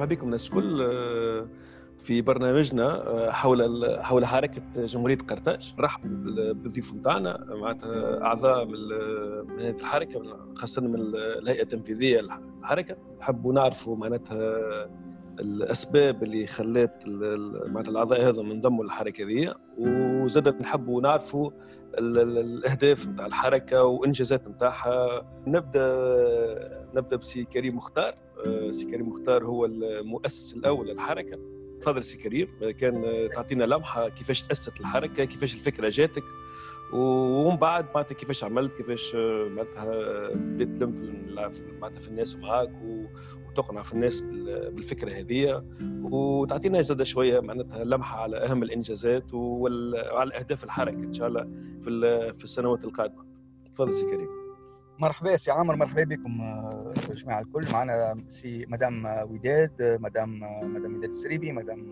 مرحبا بكم الناس الكل في برنامجنا حول حول حركة جمهورية قرطاج. نرحب بالضيوف نتاعنا معناتها أعضاء من هذه الحركة خاصة من الهيئة التنفيذية للحركة. نحبوا نعرفوا معناتها الأسباب اللي خلات معناتها الأعضاء هذا منضموا للحركة ذي وزادت نحبوا نعرفوا الأهداف نتاع الحركة وإنجازات نتاعها. نبدأ نبدأ بسي كريم مختار. آه، سي كريم مختار هو المؤسس الأول للحركة. تفضل سي كريم كان تعطينا لمحة كيفاش تأسست الحركة كيفاش الفكرة جاتك ومن بعد معناتها كيفاش عملت كيفاش معناتها بديت تلم معناتها في الناس معاك وتقنع في الناس بالفكرة هذه وتعطينا زاد شوية معناتها لمحة على أهم الإنجازات وعلى أهداف الحركة إن شاء الله في السنوات القادمة. تفضل سي كريم مرحبا سي عمر مرحبا بكم آه، جماعة الكل. معنا سي مدام وداد مدام مدام وداد السريبي مدام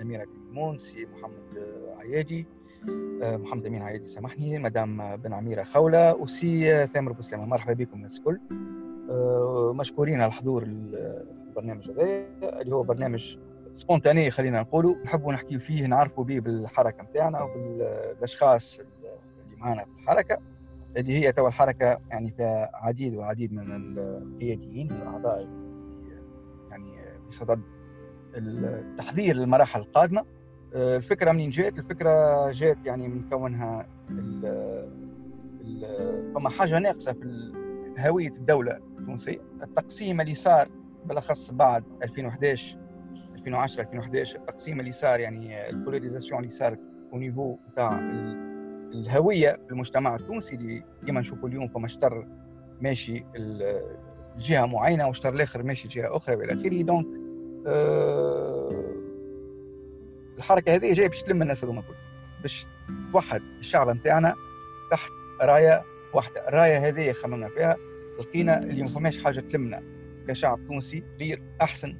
أميرة بن سي محمد عيادي آه، محمد أمين عيادي سامحني مدام بن عميرة خولة وسي ثامر بوسلامه مرحبا بكم الناس الكل. آه، مشكورين على حضور البرنامج هذا اللي هو برنامج spontané خلينا نقولوا. نحبوا نحكي فيه نعرفوا به بالحركة نتاعنا وبالأشخاص اللي معنا في الحركة. اللي هي توا الحركة يعني فيها عديد وعديد من القياديين والاعضاء يعني بصدد التحضير للمراحل القادمة آه، الفكرة منين جات؟ الفكرة جات يعني من كونها فما حاجة ناقصة في هوية الدولة التونسية التقسيم اللي صار بالأخص بعد 2011 2010 2011 التقسيم اللي صار يعني البولاريزاسيون اللي صارت au niveau نتاع الهوية في المجتمع التونسي اللي كما نشوفوا اليوم فما شطر ماشي لجهه معينة وشطر الآخر ماشي جهة أخرى وإلى آخره. donc أه الحركة هذه جاية باش تلم الناس هذوما الكل باش توحد الشعب نتاعنا تحت راية واحدة. الراية هذه خممنا فيها لقينا اللي ما فماش حاجة تلمنا كشعب تونسي غير أحسن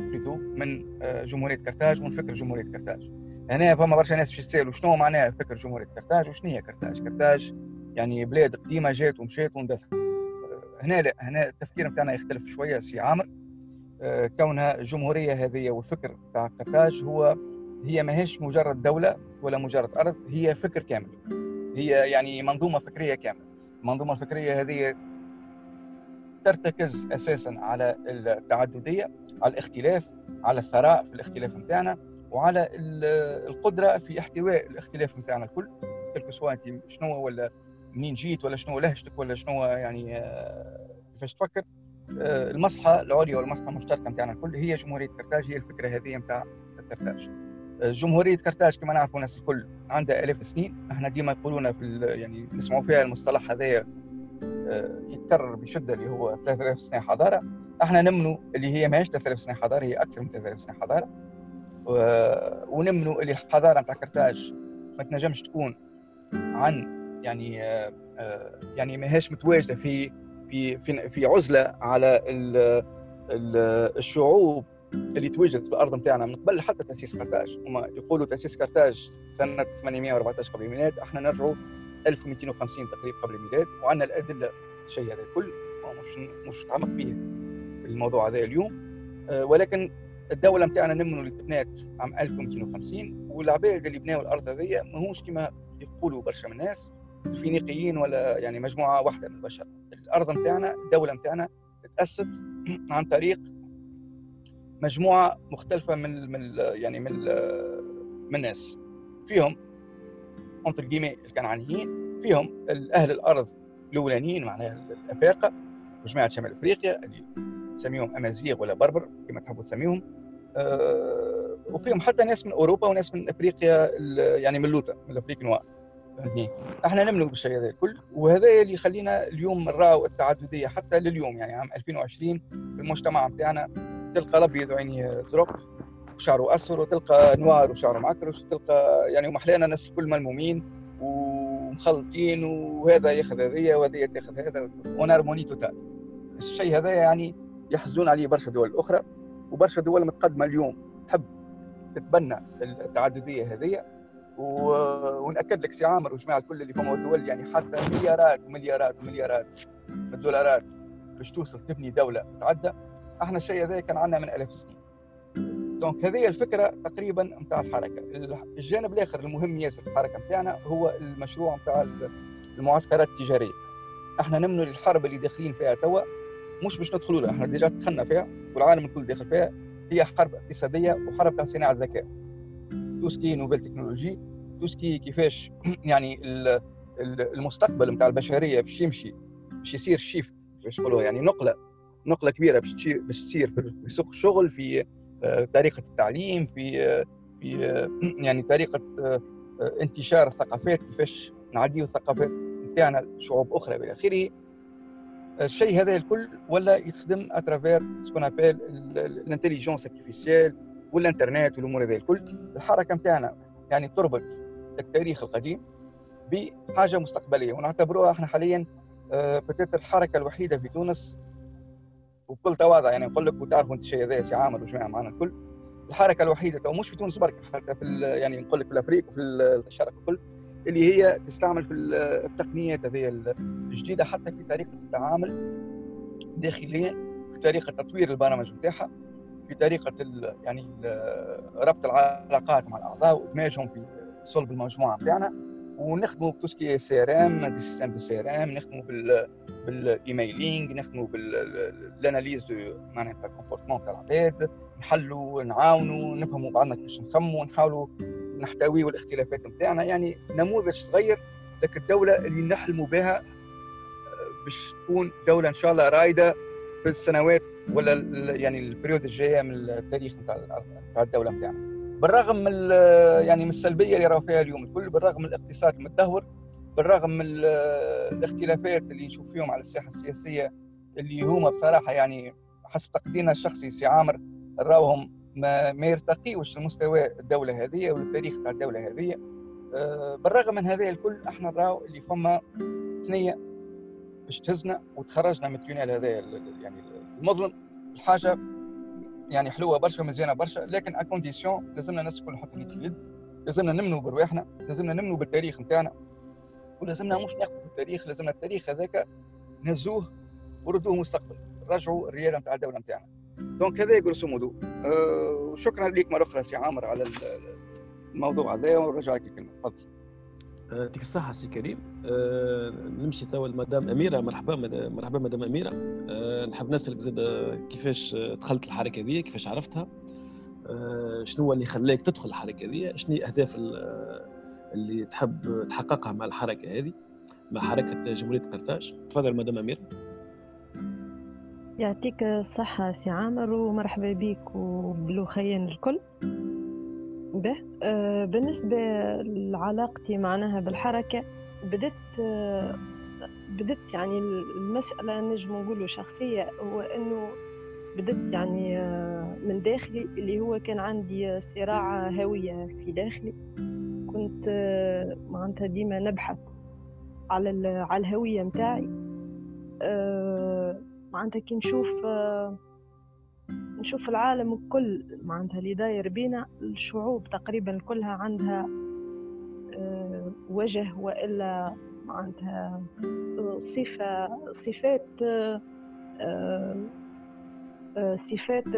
من آه، جمهورية كرتاج ومن فكر جمهورية كرتاج. هنا فما برشا ناس باش يسألوا شنو معناها فكر جمهورية كرتاج؟ وشنو هي كرتاج؟ كرتاج يعني بلاد قديمة جات ومشات واندثرت هنا لا هنا التفكير نتاعنا يختلف شوية سي عامر. آه، كونها الجمهوريه هذه والفكر تاع قرطاج هو هي ماهيش مجرد دولة ولا مجرد أرض هي فكر كامل. هي يعني منظومة فكرية كاملة. المنظومة الفكرية هذه ترتكز أساسا على التعددية على الاختلاف على الثراء في الاختلاف نتاعنا وعلى القدرة في احتواء الاختلاف نتاعنا الكل. تلك سواء أنت شنو ولا منين جيت ولا شنو لهجتك ولا شنو يعني آه، كيفاش تفكر. آه، المصلحه العليا والمصلحه المشتركه نتاعنا الكل. هي جمهورية كرتاج هي الفكرة هذه نتاع كرتاج جمهورية كرتاج كما نعرفوا الناس الكل عندها آلاف سنين إحنا ديما يقولون في يعني نسمعوا فيها المصطلح هذايا آه، يتكرر بشدة اللي هو 3000 سنة حضارة. إحنا نمنوا اللي هي ماهيش 3000 سنة حضارة هي أكثر من 3000 سنة حضارة. ونمنوا اللي الحضاره نتاع كرتاج. ما تنجمش تكون عن يعني آه، آه، يعني ماهيش متواجدة في في في, في عزلة على الشعوب اللي توجد في الأرض نتاعنا من قبل حتى تأسيس قرطاج هما يقولوا تأسيس قرطاج سنة 814 قبل الميلاد. إحنا نرجعوا 1250 تقريبا قبل الميلاد. وعندنا الأدلة الشيء هذا الكل. مش مش نتعمق فيه الموضوع هذا اليوم. آه، ولكن الدولة نتاعنا نمنوا تبنات عام 1250 والعباد اللي بناوا الأرض هذيا ماهوش كما يقولوا برشا من الناس الفينيقيين ولا يعني مجموعة واحدة من البشر. الأرض نتاعنا الدولة نتاعنا تأسست عن طريق مجموعة مختلفة من من يعني من من الناس. فيهم entre guillemets الكنعانيين فيهم أهل الأرض الأولانيين معناها الأفارقة وجماعه شمال أفريقيا اللي نسميهم أمازيغ ولا بربر كما تحبوا تسميهم. وفيهم حتى ناس من أوروبا وناس من أفريقيا يعني من لوطا من افريقيا noire إحنا نملك بالشيء هذا الكل وهذا اللي يخلينا اليوم نراو التعدديه حتى لليوم يعني عام 2020 في المجتمع بتاعنا تلقى الأبيض وعينيه زرق وشعره اصفر وتلقى noir وشعره معكرش وتلقى يعني محلانا الناس الكل ملمومين ومخلطين وهذا ياخذ هذيا وهذا تاخذ هذا و en harmonie totale الشيء هذا يعني يحسدونا عليه برشا دول أخرى. وبرشا دول متقدمة اليوم. تحب تتبنى التعددية هذه و... ونأكد لك سي عامر وجماعة الكل اللي فما دول يعني حتى مليارات ومليارات ومليارات الدولارات باش توصل تبني دولة تتعدى أحنا الشيء هذا كان عندنا من ألف سنين donc هذه الفكرة تقريبا نتاع الحركة. الجانب الآخر المهم ياسر الحركة نتاعنا هو المشروع نتاع المعسكرات التجارية. أحنا نمنوا للحرب اللي داخلين فيها توا. مش باش ندخلوا لها إحنا déjà دخلنا فيها والعالم الكل داخل فيها هي حرب اقتصادية وحرب تاع صناعة الذكاء. توسكي نوفيل تكنولوجي توسكي كيفاش يعني المستقبل نتاع البشرية باش يمشي باش يصير shift باش يقولوا يعني نقلة نقلة كبيرة باش باش تصير في سوق الشغل في آه، طريقة التعليم في آه، في آه، يعني طريقة انتشار الثقافات كيفاش نعديو الثقافات نتاعنا شعوب أخرى إلى اخره الشيء هذا الكل ولا يخدم à travers ce qu'on appelle l'intelligence artificielle والإنترنت والأمور هذه الكل. الحركة نتاعنا يعني تربط التاريخ القديم بحاجة مستقبلية. ونعتبروها إحنا حاليا بالذات الحركة الوحيدة في تونس وبكل تواضع يعني نقول لك وتعرفوا أنت الشيء هذا سي عامر وجماعه معنا الكل. الحركة الوحيدة تو مش في تونس برك حتى في يعني نقول لك في l'Afrique وفي الشرق الكل. اللي هي تستعمل في التقنيات هذه الجديدة حتى في طريقة التعامل داخليا في طريقة تطوير البرامج نتاعها في طريقة يعني ربط العلاقات مع الأعضاء وإدماجهم في صلب المجموعة نتاعنا. ونخدموا ب tout ce qui CRM des systèmes de CRM نخدموا بال بال emailing نخدموا بال analyse du معناتها comportement تاع العباد نحلوا نعاونوا نفهموا بعضنا كيفاش نخمموا نحاولوا نحتويوا الاختلافات نتاعنا يعني نموذج صغير لك الدولة اللي نحلموا بها آه، باش تكون دولة إن شاء الله رائدة في السنوات ولا يعني ال période الجاية من التاريخ نتاع الدولة نتاعنا. بالرغم من يعني من السلبية اللي راهو فيها اليوم الكل بالرغم من الاقتصاد المتدهور بالرغم من الاختلافات اللي نشوف فيهم على الساحة السياسية اللي هما بصراحة يعني حسب تقديرنا الشخصي سي عامر راوهم ما, ما يرتقيوش لمستوى الدولة هذه والتاريخ تاع الدولة هذه. آه، بالرغم من هذا الكل إحنا نراو اللي فما ثنية باش تهزنا وتخرجنا من ال tunnel هذا يعني المظلم الحاجة يعني حلوة برشا مزيانه برشا لكن à condition لازمنا الناس الكل نحطوا في اليد لازمنا نآمنوا برواحنا لازمنا نآمنوا بالتاريخ نتاعنا ولازمنا مش ناخذ في التاريخ لازمنا التاريخ هذاك نهزوه ونردوه مستقبل نرجعوا الريادة نتاع الدولة نتاعنا. donc هذا grosso modo. أه وشكرا لك مرة أخرى سي عامر على الموضوع هذا ونرجع لك الكلمة تفضل. يعطيك الصحة سي كريم. أه نمشي توا لمدام أميرة. مرحبا مرحبا مدام أميرة. أه نحب نسألك زاد كيفاش دخلت الحركة هذه؟ كيفاش عرفتها؟ أه شنو اللي خلاك تدخل الحركة هذه؟ شنو الأهداف اللي تحب تحققها مع الحركة هذه؟ مع حركة جمهورية قرطاج؟ تفضل مدام أميرة. يعطيك الصحة سي عامر ومرحبا بك وبالآخرين الكل. به آه، بالنسبة لعلاقتي معناها بالحركة بدت آه، بدت يعني المسألة نجم نقوله شخصية هو إنه بدت يعني آه، من داخلي اللي هو كان عندي صراع هوية في داخلي. كنت معناتها ديما نبحث على على الهوية متاعي. معناتها كي نشوف نشوف العالم الكل معناتها اللي داير بينا الشعوب تقريبا كلها عندها آه، وجه وإلا معناتها صفة صفات آه، آه، صفات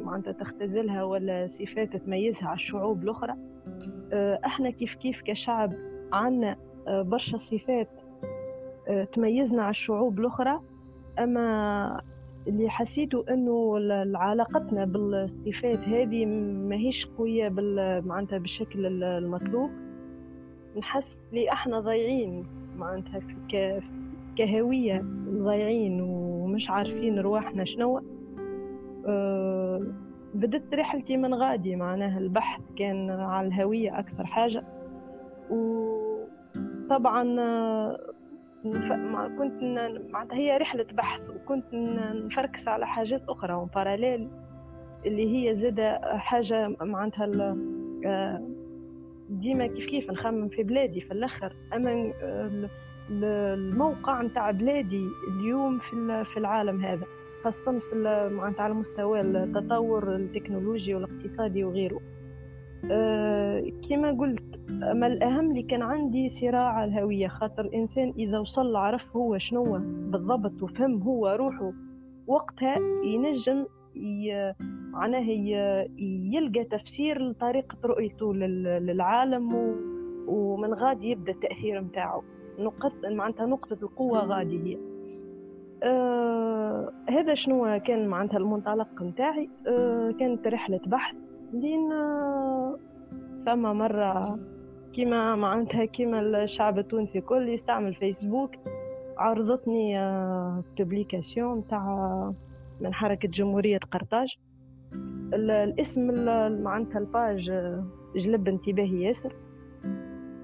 معناتها تختزلها ولا صفات تميزها على الشعوب الأخرى. إحنا كيف كيف كشعب عنا برشا صفات تميزنا على الشعوب الأخرى. أما اللي حسيته أنه علاقتنا بالصفات هذه ماهيش قوية بال معناتها بالشكل المطلوب نحس لي إحنا ضايعين معناتها ك... كهوية ضايعين ومش عارفين رواحنا شنو. أه بدت رحلتي من غادي معناها البحث كان على الهوية أكثر حاجة. وطبعا كنت معناتها هي رحلة بحث وكنت نفركس على حاجات أخرى وباراليل اللي هي زادة حاجة معناتها آه، ديما كيف كيف نخمم في بلادي في الآخر أما الموقع نتاع بلادي اليوم في العالم هذا خاصة في معناتها على مستوى التطور التكنولوجي والاقتصادي وغيره. كما قلت أما الأهم اللي كان عندي صراع الهوية خاطر الإنسان إذا وصل عرف هو شنو بالضبط وفهم هو روحه وقتها ينجم معناه يلقى تفسير لطريقة رؤيته للعالم ومن غادي يبدأ التأثير متاعه نقطة معناتها نقطة القوة غادي هي. آه هذا شنو كان معناتها المنطلق متاعي آه كانت رحلة بحث. لي أنا آه فما مرة كيما معناتها كيما الشعب التونسي الكل يستعمل فيسبوك عرضتني publication آه، تاع من حركة جمهورية قرطاج. الاسم معناتها ال page آه، جلب انتباهي ياسر.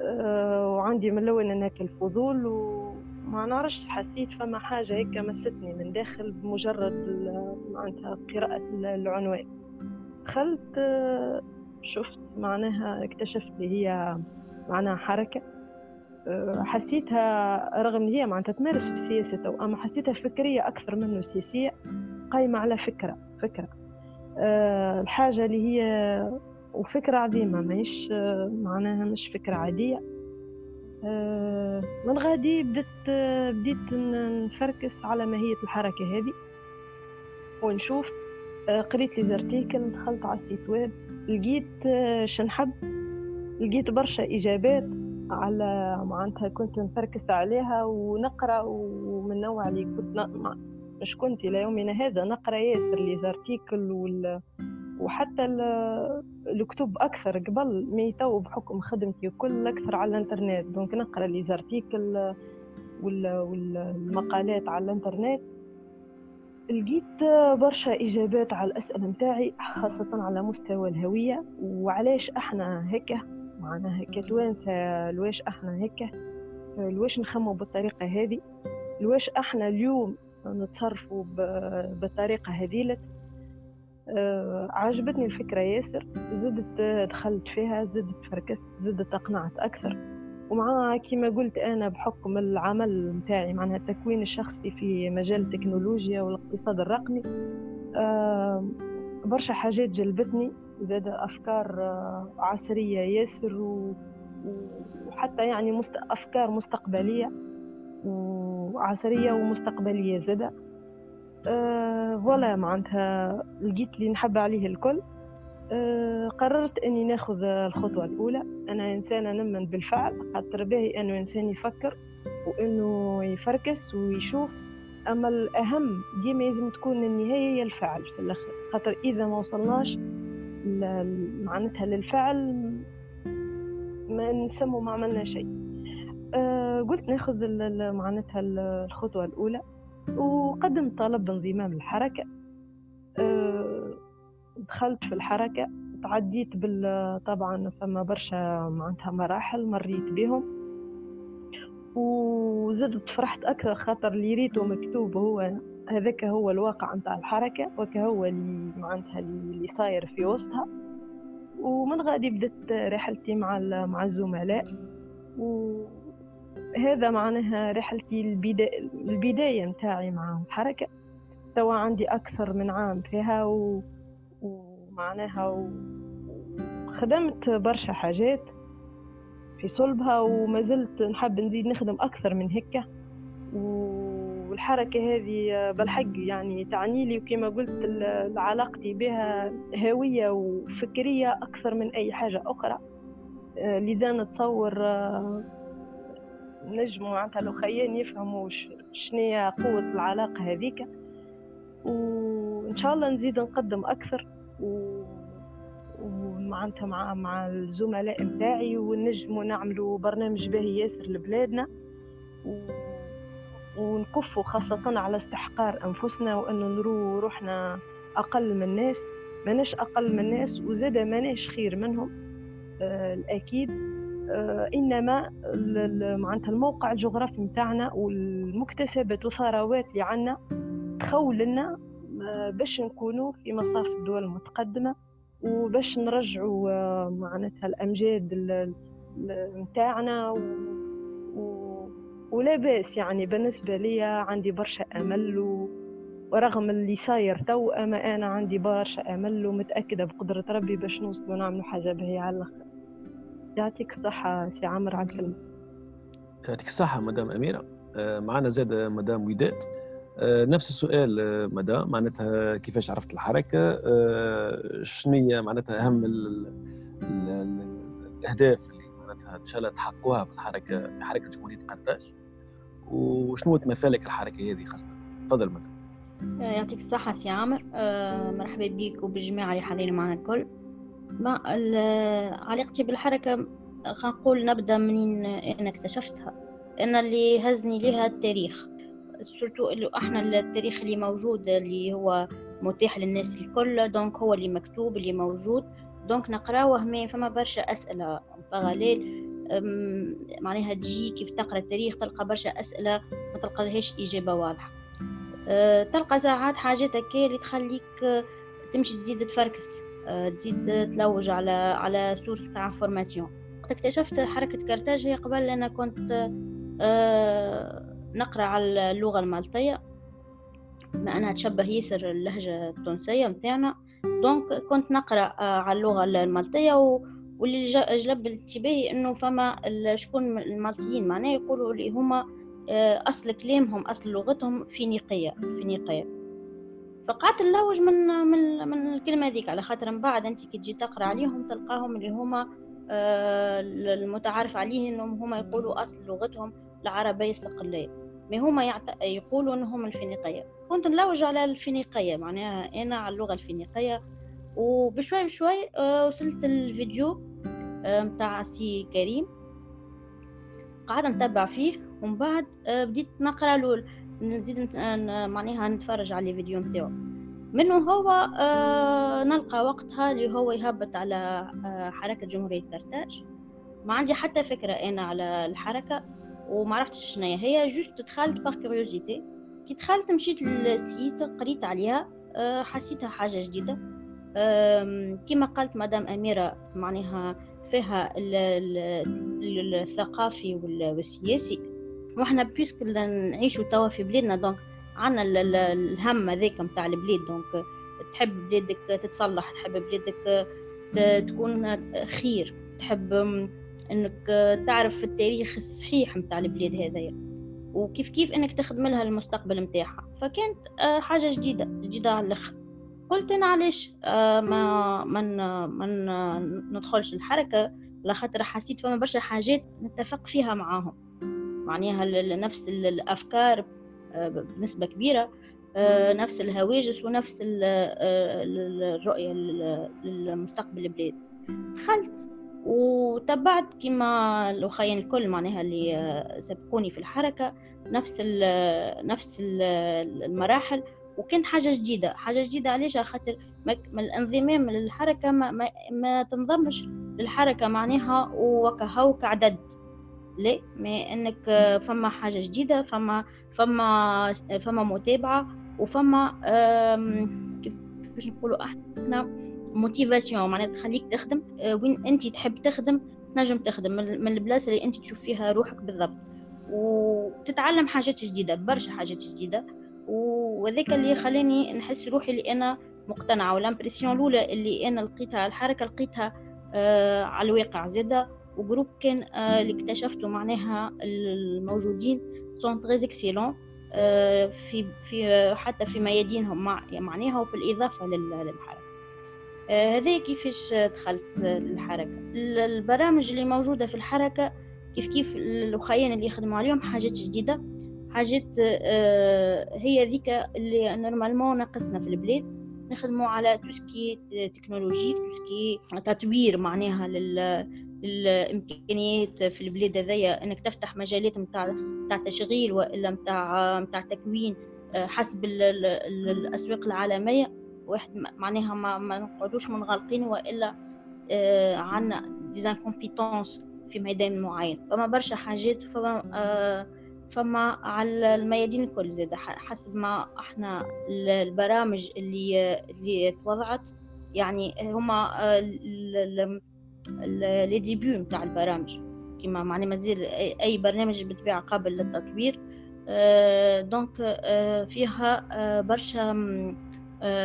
آه، وعندي من الأول هناك الفضول وما نعرفش حسيت فما حاجة هكا مستني من داخل بمجرد معناتها قراءة العنوان. دخلت شفت معناها اكتشفت اللي هي معناها حركة أه، حسيتها رغم هي معناتها تمارس في السياسة أما حسيتها فكرية أكثر منه سياسية قايمة على فكرة فكرة. أه، الحاجة اللي هي وفكرة عظيمة ماهيش معناها مش فكرة عادية. من غادي بدت بديت نفركس على ماهية الحركة هذه ونشوف قريت les articles دخلت على ال site web لقيت شنحب لقيت برشا إجابات على معناتها كنت نفركس عليها ونقرأ ومن النوع اللي كنت مش كنت إلى يومنا هذا نقرأ ياسر les articles وال وحتى الكتب أكثر قبل mais توا بحكم خدمتي وكل أكثر على الإنترنت. donc نقرأ les articles والمقالات على الإنترنت. لقيت برشا إجابات على الأسئلة متاعي خاصة على مستوى الهوية. وعلاش إحنا هيك معناها كتوانسة لواش أحنا هيك لواش نخمو بالطريقة هذه لواش أحنا اليوم نتصرفوا بالطريقة هذيلت أه عجبتني الفكرة ياسر. زدت دخلت فيها زدت فركست زدت اقنعت أكثر. ومع كما قلت أنا بحكم العمل متاعي معناها التكوين الشخصي في مجال التكنولوجيا والاقتصاد الرقمي أه برشا حاجات جلبتني زاد أفكار آه، عصرية ياسر وحتى يعني مست... أفكار مستقبلية وعصرية ومستقبلية زادة أه ولا معناتها لقيت اللي نحب عليه الكل. قررت إني ناخذ الخطوة الأولى. أنا إنسانة نمن بالفعل خاطر باهي إنه إنسان يفكر وإنه يفركس ويشوف. أما الأهم ديما لازم تكون النهاية هي الفعل في الآخر خاطر إذا ما وصلناش معناتها للفعل ما نسمو ما عملنا شيء. أه قلت ناخذ معناتها الخطوة الأولى وقدمت طلب بانضمام الحركة. أه دخلت في الحركة تعديت بال طبعا فما برشا معناتها مراحل مريت بهم وزدت فرحت أكثر خاطر اللي ريته مكتوب هو هذاك هو الواقع نتاع الحركة وكهو اللي معناتها اللي صاير في وسطها. ومن غادي بدت رحلتي مع مع الزملاء. وهذا معناها رحلتي البداية البداية متاعي مع الحركة. توا عندي أكثر من عام فيها و... ومعناها و... خدمت برشا حاجات في صلبها وما زلت نحب نزيد نخدم أكثر من هكا. والحركة هذه بالحق يعني تعني لي وكما قلت علاقتي بها هوية وفكرية أكثر من أي حاجة أخرى. آه، لذا نتصور آه، نجموا معناتها لو خيان يفهموا شنو قوة العلاقة هذيك وإن شاء الله نزيد نقدم أكثر. و ومعناتها مع مع الزملاء نتاعي ونجموا نعملوا برنامج باهي ياسر لبلادنا. و... ونكفوا خاصة على استحقار أنفسنا وأنه نرو روحنا أقل من الناس. ماناش أقل من الناس وزاد ماناش خير منهم. آه الأكيد. آه إنما معناتها الموقع الجغرافي متاعنا والمكتسبات وثروات اللي عنا تخول لنا باش نكونوا في مصاف الدول المتقدمة وباش نرجعوا آه معناتها الأمجاد متاعنا ولا بأس يعني. بالنسبة لي عندي برشا أمل و... ورغم اللي صاير تو أما أنا عندي برشا أمل ومتأكدة بقدرة ربي باش نوصلوا نعملوا حاجة باهية على الآخر. يعطيك الصحة سي عمر على الكلمة. يعطيك الصحة مدام أميرة. آه، معنا زاد مدام وداد. نفس السؤال مدى معناتها كيفاش عرفت الحركة؟ شنو معناتها أهم الأهداف اللي معناتها إن شاء الله تحققوها في الحركة في حركة جمهورية قرطاج وشنو تمثلك الحركة هذه خاصة؟ تفضل مدى. آه، يعطيك الصحة سي عامر. آه، مرحبا بك وبالجماعة اللي حاضرين معنا الكل. ما علاقتي بالحركة خلينا نقول نبدأ منين أنا اكتشفتها. أنا اللي هزني ليها التاريخ. surtout اللي أحنا التاريخ اللي موجود اللي هو متاح للناس الكل donc هو اللي مكتوب اللي موجود. donc نقراوه ما فما برشا أسئلة. parallèle معناها تجي كيف تقرأ التاريخ تلقى برشا أسئلة ما تلقى لهاش إجابة واضحة. أه، تلقى ساعات حاجات هكا اللي تخليك أه، تمشي تزيد تفركس. أه، تزيد تلوج على على source تاع formation وقت اكتشفت حركة قرطاج هي قبل أنا كنت نقرأ على اللغة المالطية. بما أنها تشبه ياسر اللهجة التونسية متاعنا. donc كنت نقرأ على اللغة المالطية و... واللي جلب انتباهي إنه فما شكون المالطيين معناه يقولوا اللي هما آه، أصل كلامهم أصل لغتهم فينيقية فينيقية. فقعدت نلوج من من من الكلمة هذيك على خاطر من بعد أنت كي تجي تقرأ عليهم تلقاهم اللي هما آه، المتعارف عليه إنهم هما يقولوا أصل لغتهم. العربية الصقليه ما هما يعت... يقولوا إنهم الفينيقية. كنت نلوج على الفينيقية معناها أنا على اللغة الفينيقية. وبشوي بشوي آه، وصلت الفيديو متاع سي كريم. قاعدة نتبع فيه. ومن بعد آه، بديت نقرأ له نزيد معناها نتفرج على الفيديو نتاعو. منه هو آه، نلقى وقتها اللي هو يهبط على آه، حركة جمهورية قرطاج ما عندي حتى فكرة أنا على الحركة. وما عرفتش شنو هي. juste دخلت par curiosité كي دخلت مشيت لل site قريت عليها حسيتها حاجة جديدة. كما قالت مدام أميرة معناها فيها الثقافي والسياسي. وإحنا puisque نعيشوا توا في بلادنا donc عنا الهم هذاك نتاع البلاد. donc تحب بلادك تتصلح تحب بلادك تكون خير. تحب إنك تعرف التاريخ الصحيح نتاع البلاد هذايا وكيف كيف إنك تخدم لها المستقبل نتاعها فكانت آه، حاجة جديدة جديدة على الأخر. قلت أنا علاش آه، ما من من ندخلش الحركة لخاطر حسيت فما برشا حاجات نتفق فيها معاهم. معناها نفس الأفكار آه، بنسبة كبيرة آه، نفس الهواجس ونفس الرؤية للمستقبل البلاد. دخلت وتبعت كما الاخوين الكل معناها اللي سبقوني في الحركة نفس نفس المراحل. وكانت حاجة جديدة حاجة جديدة علاش خاطر الانضمام للحركة ما, ما, ما تنضمش للحركة معناها وكهو كعدد لا ما إنك فما حاجة جديدة فما فما فما متابعة وفما كيفاش نقولوا أحنا موتيفاسيون معناتها تخليك تخدم آه، وين أنت تحب تخدم تنجم تخدم من البلاصة اللي أنت تشوف فيها روحك بالضبط. وتتعلم حاجات جديدة برشا حاجات جديدة. وذاك اللي خلاني نحس روحي اللي أنا مقتنعة وال impression الأولى اللي أنا لقيتها الحركة لقيتها آه على الواقع زادة. و groupe كان آه اللي اكتشفته معناها الموجودين sont très excellents في في حتى في ميادينهم مع معناها وفي الإضافة للحركة. هذا كيفاش دخلت للحركة؟ البرامج اللي موجودة في الحركة كيف كيف الاخوين اللي يخدموا عليهم حاجات جديدة حاجات آه، هي ذيك اللي normalement ناقصنا في البلاد. نخدموا على توسكي تكنولوجي توسكي تطوير معناها لل الامكانيات في البلاد هذيا إنك تفتح مجالات نتاع نتاع تشغيل وإلا نتاع نتاع تكوين آه، حسب الأسواق العالمية. واحد معناها ما, ما نقعدوش منغلقين وإلا آه، عندنا des incompétences في ميدان معين. فما برشا حاجات فما فما على الميادين الكل زاد حسب ما إحنا البرامج اللي اللي توضعت. يعني هما les débuts نتاع البرامج. كما معنى مازال اي برنامج بالطبيعة قابل للتطوير. donc آه، آه، فيها آه، برشا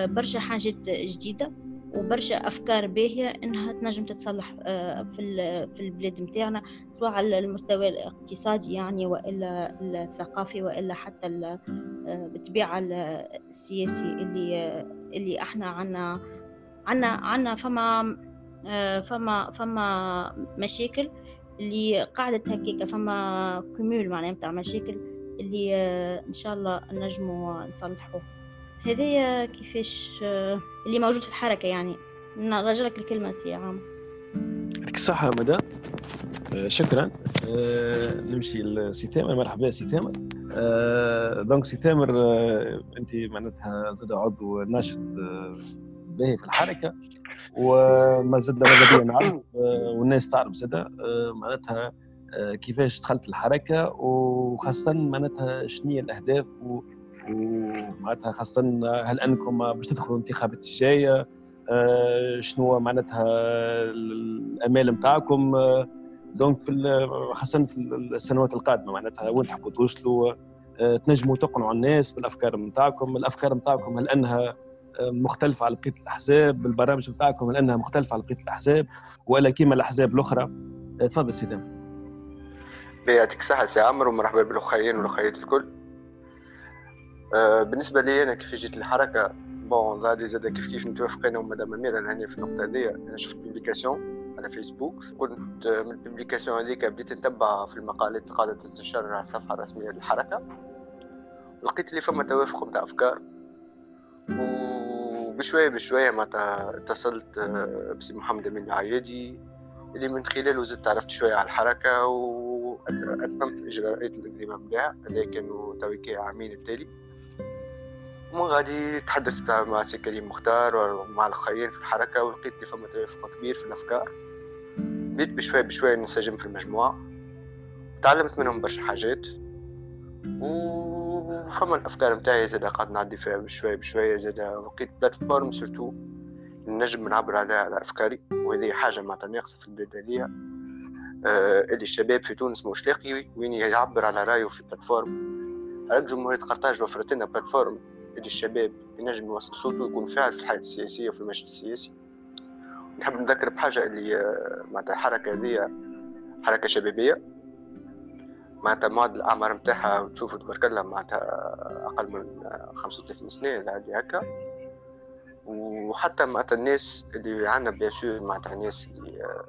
برشا حاجات جديدة وبرشا أفكار باهية إنها تنجم تتصلح آه، في في البلاد نتاعنا سواء على المستوى الاقتصادي يعني وإلا الثقافي وإلا حتى آه، بالطبيعة السياسي اللي اللي إحنا عنا عنا عنا فما فما فما مشاكل اللي قاعدة هكاكا فما كمول معناها نتاع مشاكل اللي إن شاء الله نجمو نصلحوه. هذايا كيفاش اللي موجود في الحركة يعني. نرجع الكلمة سي عام يعطيك الصحة مدى آه، شكرا. آه، نمشي لسي تامر. مرحبا سي تامر. آه، donc سي تامر أنت معناتها زاد عضو ناشط باهي في الحركة. وما زاد ماذا بيا نعرف والناس تعرف زاد معناتها كيفاش دخلت الحركه وخاصة معناتها شنو الأهداف و ومعناتها خاصة هل أنكم باش تدخلوا الانتخابات الجاية آه، شنو معناتها الأمال نتاعكم؟ دونك في خاصة في السنوات القادمة معناتها وين تحبوا توصلوا؟ آه، تنجموا تقنعوا الناس بالأفكار نتاعكم الأفكار نتاعكم هل أنها آه، مختلفة على بقية الأحزاب؟ البرامج نتاعكم هل أنها مختلفة على بقية الأحزاب؟ ولا كيما الأحزاب الأخرى؟ تفضل سي يعطيك الصحة سي عمرو ومرحبا بالأخيين والأخيات الكل. آه، بالنسبة لي أنا كيف جيت الحركة bon زادة زاد كيف كيف نتوافق أنا ومدام أميرة هنا في النقطة هذه أنا شفت publication على فيسبوك كنت من ال publication هذيك بديت نتبع في المقالات اللي قاعدة تنتشر على الصفحة الرسمية للحركة. لقيت اللي فما توافق نتاع أفكار. وبشوية بشوية معناتها اتصلت آه، بسي محمد أمين العيادي اللي من خلاله زدت عرفت شوية على الحركة وأتممت إجراءات الانضمام لها هذا كانوا تويكي عامين التالي ومن غادي تحدثت مع سي كريم مختار ومع الأخرين في الحركة ولقيت لي فما توافق كبير في الأفكار. بديت بشوية بشوية ننسجم في المجموعة. تعلمت منهم برشا حاجات. وفما الأفكار متاعي زاد قاعد نعدي فيها بشوية بشوية زاد لقيت plateforme surtout نجم نعبر عليها على أفكاري. وهذه حاجة معناتها ناقصة في البلاد هذيا آه اللي الشباب في تونس مش لاقي وين يعبر على رأيه في ال plateforme. على جمهورية قرطاج وفرت لنا plateforme. اللي الشباب ينجم يوصل صوته ويكون فاعل في الحياة السياسية وفي المشهد السياسي. نحب نذكر بحاجة اللي آه، معناتها الحركة هذه حركة شبابية. معناتها معدل الأعمار نتاعها تشوفوا تبارك الله معناتها أقل من 35 سنة هذه هكا. وحتى معناتها الناس اللي عندنا bien sûr معناتها الناس اللي آه،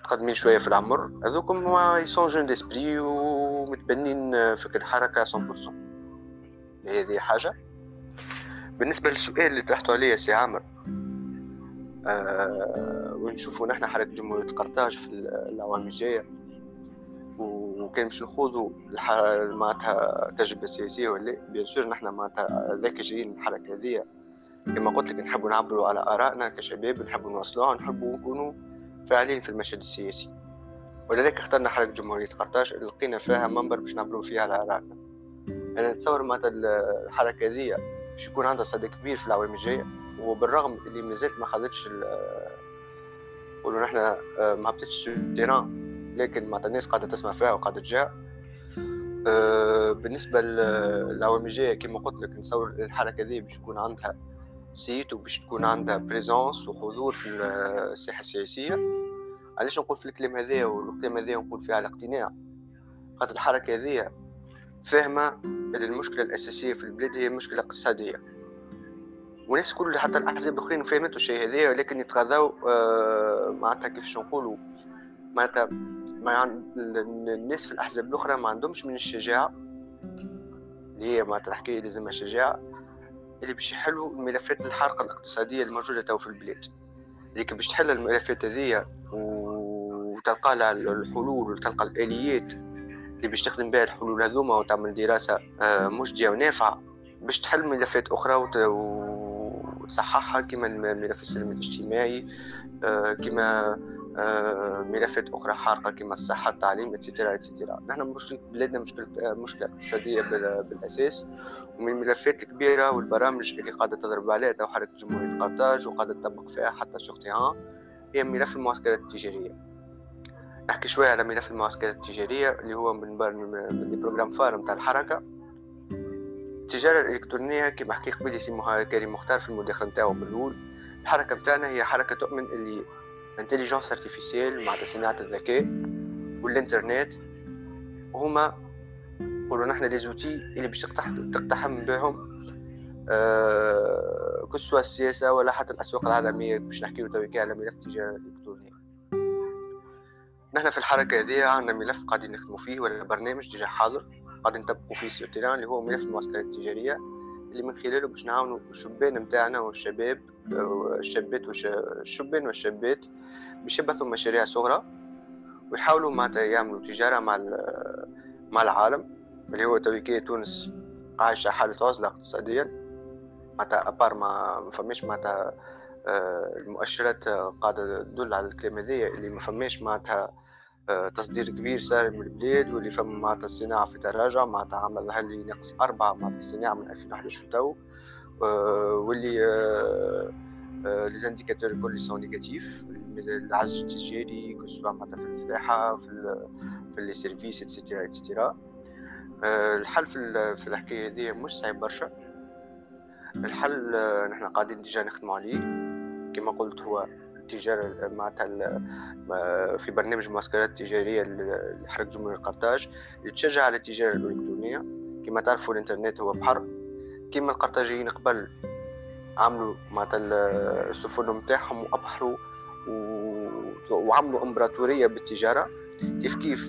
متقدمين شوية في العمر هذوكم mais ils sont jeunes d'esprit ومتبنين فكر الحركه 100% هذه حاجة. بالنسبة للسؤال اللي طرحته عليا سي عامر آه ونشوفوا نحن حركه جمهوريه قرطاج في الاعوام الجاية. وكان باش نخوضوا معناتها تجربة سياسية ولا بيان سور نحن معناتها ذاك جايين الحركة هذه كما قلت لك نحبوا نعبروا على آرائنا كشباب نحبوا نوصلوها نحبوا نكونوا فاعلين في المشهد السياسي. ولذلك اخترنا حركة جمهورية قرطاج لقينا فيها منبر باش نعبروا فيها على آرائنا. أنا نتصور معناتها الحركة هذه باش يكون عندها صدى كبير في الأعوام الجاية. وبالرغم اللي مازالت ما خذتش نقولوا نحن آه، ما هبطتش terrain لكن معناتها الناس قاعدة تسمع فيها وقاعدة تجاه آه، بالنسبة للأعوام الجاية كما قلت لك نتصور الحركة هذي باش يكون عندها site وباش تكون عندها présence وحضور في الساحة السياسية. علاش نقول في الكلام هذا؟ والكلام هذا نقول فيه على اقتناع. خاطر الحركة هذه فاهمة إن المشكلة الأساسية في البلاد هي مشكلة اقتصادية. والناس كل حتى الأحزاب الآخرين فهمتوا الشيء هذا ولكن يتغاضوا آه معناتها كيفاش نقولوا معناتها مع الناس في الأحزاب الأخرى ما عندهمش من الشجاعة اللي هي معناتها الحكاية لازمها شجاعة اللي باش يحلوا الملفات الحارقة الاقتصادية الموجودة تو في البلاد. لكن باش تحل الملفات هذيا وتلقى لها الحلول وتلقى الآليات اللي باش تخدم بها الحلول هذوما وتعمل دراسة آه، مجدية ونافعة باش تحل ملفات أخرى وتصححها كما الملف السلم الاجتماعي آه، كما آه، ملفات أخرى حارقة كما الصحة التعليم et cetera et cetera نحن بلادنا مشكلة مشكلة اقتصادية بالأساس. ومن الملفات الكبيرة والبرامج اللي قاعدة تضرب عليها تو حركة جمهورية قرطاج وقاعدة تطبق فيها حتى sur terrain هي ملف المعسكرات التجارية. نحكي شوية على ملف المعسكرات التجارية اللي هو من من ال programme phare نتاع الحركة. التجارة الإلكترونية كما حكي قبل سي كريم مختار في المداخلة نتاعو من الأول. الحركة بتاعنا هي حركة تؤمن اللي intelligence artificielle مع صناعة الذكاء والإنترنت. هما نقولوا نحن les outils اللي باش تقتحم بهم أه que ce soit السياسة ولا حتى الأسواق العالمية. باش نحكيو تويكا على ملف التجارة الإلكترونية. نحن في الحركة هذه عندنا ملف قاعدين نخدموا فيه ولا برنامج déjà حاضر قاعدين نطبقوا فيه sur terrain اللي هو ملف المعسكرات التجارية اللي من خلاله باش نعاونوا الشبان نتاعنا والشباب والشابات والشبان والشابات باش يبعثوا مشاريع صغرى ويحاولوا معناتها يعملوا تجارة مع مع العالم اللي هو تويكية تونس عايشة حالة عزلة اقتصاديا. معناتها à part ما فماش معناتها آه، المؤشرات قاعدة تدل على الكلام هذايا اللي ما فماش معناتها تصدير كبير صار من البلاد واللي فما معناتها الصناعة في تراجع معناتها عمل هل ناقص أربعة معناتها الصناعة من 2011 تو آه، واللي les indicateurs الكل sont négatifs العجز التجاري que ce soit معناتها في الفلاحة في في les services et cetera et cetera الحل في الحكاية هذه مش صعيب برشا. الحل نحن قاعدين ديجا نخدموا عليه. كما قلت هو التجارة معناتها في برنامج المعسكرات التجارية لحركة جمهورية قرطاج اللي تشجع على التجارة الإلكترونية. كما تعرفوا الإنترنت هو بحر. كما القرطاجيين قبل عملوا معناتها السفن نتاعهم وأبحروا وعملوا إمبراطورية بالتجارة. كيف كيف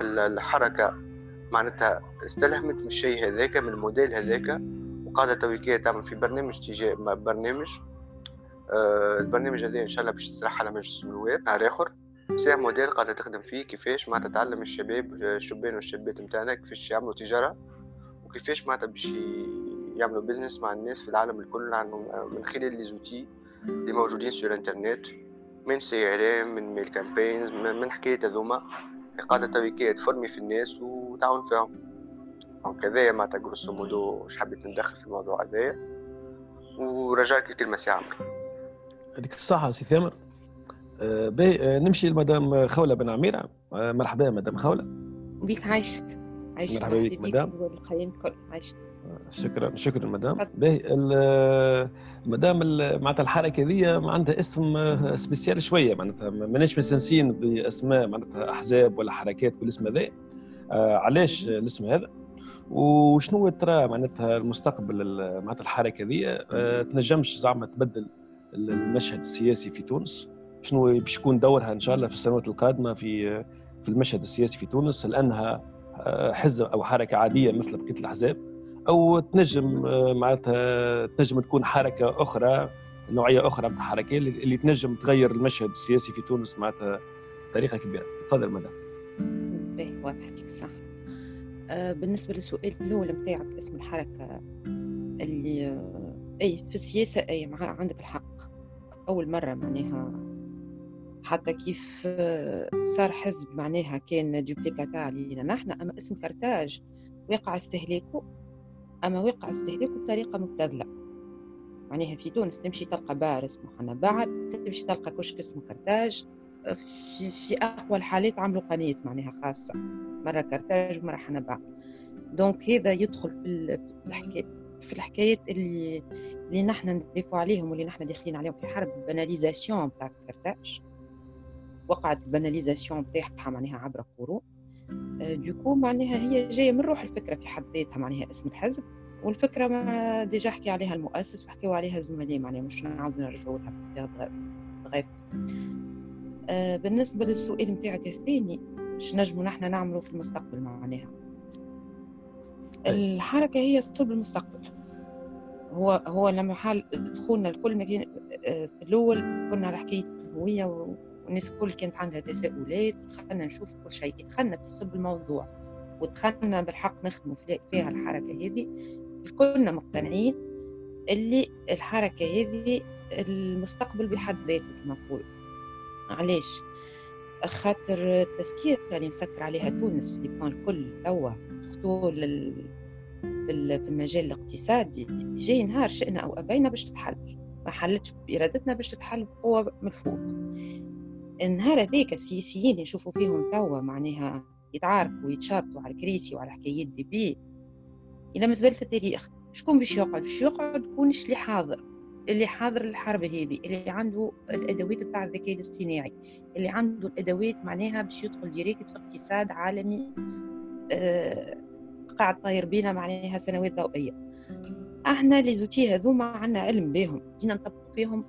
الحركة معناتها استلهمت من الشيء هذاك من الموديل هذاك وقاعدة تويكية تعمل في برنامج تجاه برنامج البرنامج هذا إن شاء الله باش يطرح على مجلس النواب نهار اخر ce modèle قاعدة تخدم فيه كيفاش معناتها تعلم الشباب الشبان والشابات نتاعنا كيفاش يعملوا تجارة وكيفاش معناتها باش يعملوا business مع الناس في العالم الكل من خلال les outils اللي موجودين sur internet من CRM من mail campaigns من حكاية هذوما. قاعدة تويكية تفرمي في الناس وتعاون فيهم. donc هذايا معناتها grosso modo حبيت ندخل في الموضوع هذايا. ورجعت الكلمة سي عمرو يعطيك الصحة سي ثامر. آه باهي آه نمشي لمدام خولة بن عميرة. آه مرحبا مدام خولة. بيك عايشك عايشك مرحبا بك مدام. والخليل الكل. عايشك شكرا شكرا مدام. باهي مدام معناتها الحركة ذي عندها اسم spécial شوية. معناتها ماناش مستانسين بأسماء معناتها أحزاب ولا حركات بالاسم هذا. آه علاش الاسم هذا؟ وشنو ترى معناتها المستقبل معناتها الحركة ذي؟ آه تنجمش زعما تبدل المشهد السياسي في تونس. شنو باش يكون دورها إن شاء الله في السنوات القادمة في في المشهد السياسي في تونس هل انها حزب أو حركة عادية مثل بقية الأحزاب أو تنجم معناتها تنجم تكون حركة أخرى نوعية أخرى من الحركه اللي تنجم تغير المشهد السياسي في تونس معناتها بطريقة كبيرة. تفضل مدام. باهي واضح يعطيك الصحه آه بالنسبة للسؤال الأول نتاعك اسم الحركة اللي آه اي في السياسة اي عندك الحق. أول مرة معناها. حتى كيف صار حزب معناها كان duplicata علينا نحن أما اسم كرتاج واقع استهلاكه أما واقع استهلاكه بطريقة مبتذلة. معناها في تونس تمشي تلقى بار اسمه حنبعل تمشي تلقى كشك اسمه كرتاج في, في أقوى الحالات عملوا قناه معناها خاصة. مرة كرتاج ومرة حنبعل. donc هذا يدخل في الحكاية. في الحكايات اللي اللي نحن ندافعوا عليهم واللي نحن داخلين عليهم في حرب ال banalisation بتاع كرتاج وقعت ال banalisation بتاعها معناها عبر قرون du coup معناها هي جاية من روح الفكرة في حد ذاتها معناها اسم الحزب. والفكرة ما déjà حكي عليها المؤسس وحكيوا عليها الزملاء معناها مش نعاود نرجعوا لها بغيف بالنسبة للسؤال نتاعك الثاني إيش نجموا نحن نعملوا في المستقبل معناها؟ الحركة هي صلب المستقبل. هو هو لما حال دخولنا لكل مكان في الأول كنا على حكاية الهوية والناس الكل كانت عندها تساؤلات ودخلنا نشوف كل شيء. دخلنا في صلب الموضوع ودخلنا بالحق نخدموا فيها الحركة هذه كلنا مقتنعين اللي الحركة هذه المستقبل بحد ذاته كما نقول علاش؟ خاطر التسكير اللي مسكر عليها تونس في les plans الكل توا surtout في المجال الاقتصادي جاي نهار شئنا أو أبينا باش تتحل. ما حلتش بإرادتنا باش تتحل بقوه من الفوق النهار هذاك السياسيين اللي نشوفوا فيهم توا معناها يتعاركوا ويتشابطوا على الكريسي وعلى حكايات débiles إلى مزبلة التاريخ. شكون باش يقعد؟ باش يقعد كونش اللي حاضر. اللي حاضر الحرب هذه اللي عنده الأدوات بتاع الذكاء الاصطناعي اللي عنده الأدوات معناها باش يدخل direct في اقتصاد عالمي آه قاعد طاير بينا معناها سنوات ضوئية. إحنا les outils هذوما عندنا علم بهم. جينا نطبق فيهم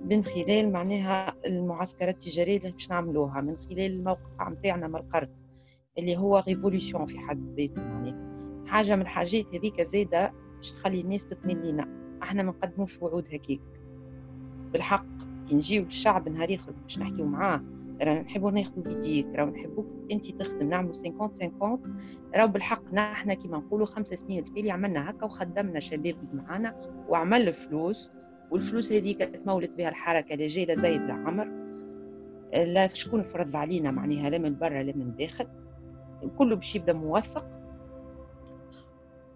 من خلال معناها المعسكرات التجارية اللي باش نعملوها من خلال الموقع نتاعنا مرقرت اللي هو révolution في حد ذاته معناها. حاجة من الحاجات هذيك زاده باش تخلي الناس تطمن لينا. إحنا ما نقدموش وعود هكيك بالحق كي نجيو للشعب نهار آخر باش نحكيو معاه رانا نحبوا ناخذوا بيديك راهو نحبوك أنت تخدم نعملوا 50 50 راهو بالحق نحنا كيما نقولوا خمس سنين التالي عملنا هكا وخدمنا شباب معانا وعمل فلوس والفلوس هذيك تمولت بها الحركة لا جاي لا زايد لا عمر لا شكون فرض علينا معناها لا من برا لا من الداخل كله باش يبدأ موثق.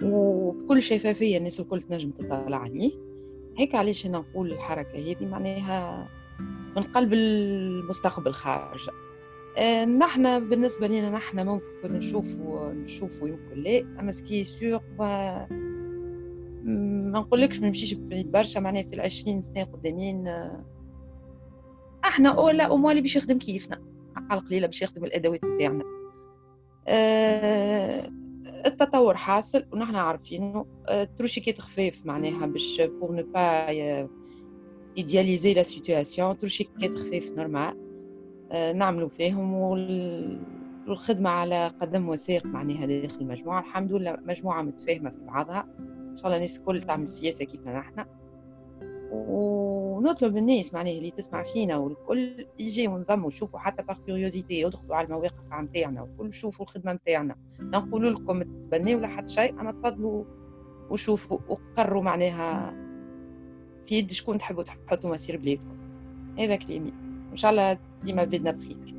وبكل شفافية الناس الكل تنجم تطلع عليه. هيك علاش أنا نقول الحركة هذه؟ معناها من قلب المستقبل خارجة. آه، نحن بالنسبة لنا نحن ممكن نشوفوا نشوفوا يمكن لا أما سكي سيغ ما ما نقولكش ما نمشيش بعيد برشا معناها في العشرين سنة قدامين آه، إحنا أولا أموالي باش يخدم كيفنا على القليلة باش يخدم الأدوات بتاعنا. أه التطور حاصل ونحن عارفينه. تروشيكات خفاف معناها باش pour ne pas idéaliser la situation تروشيكات خفاف normal نعملوا فيهم والخدمة على قدم وساق معناها داخل المجموعة الحمد لله مجموعة متفاهمة في بعضها إن شاء الله الناس الكل تعمل سياسة كيفنا نحن ونطلب الناس معناها اللي تسمع فينا والكل يجي ونضموا يشوفوا حتى باغ كيوريوزيتي يدخلوا على المواقع نتاعنا والكل يشوفوا الخدمه نتاعنا نقولوا لكم تبنوا ولا حتى شيء اما تفضلوا وشوفوا وقروا معناها في يد شكون تحبوا تحطوا مسير بلادكم هذا كلامي إن شاء الله ديما بلادنا بخير.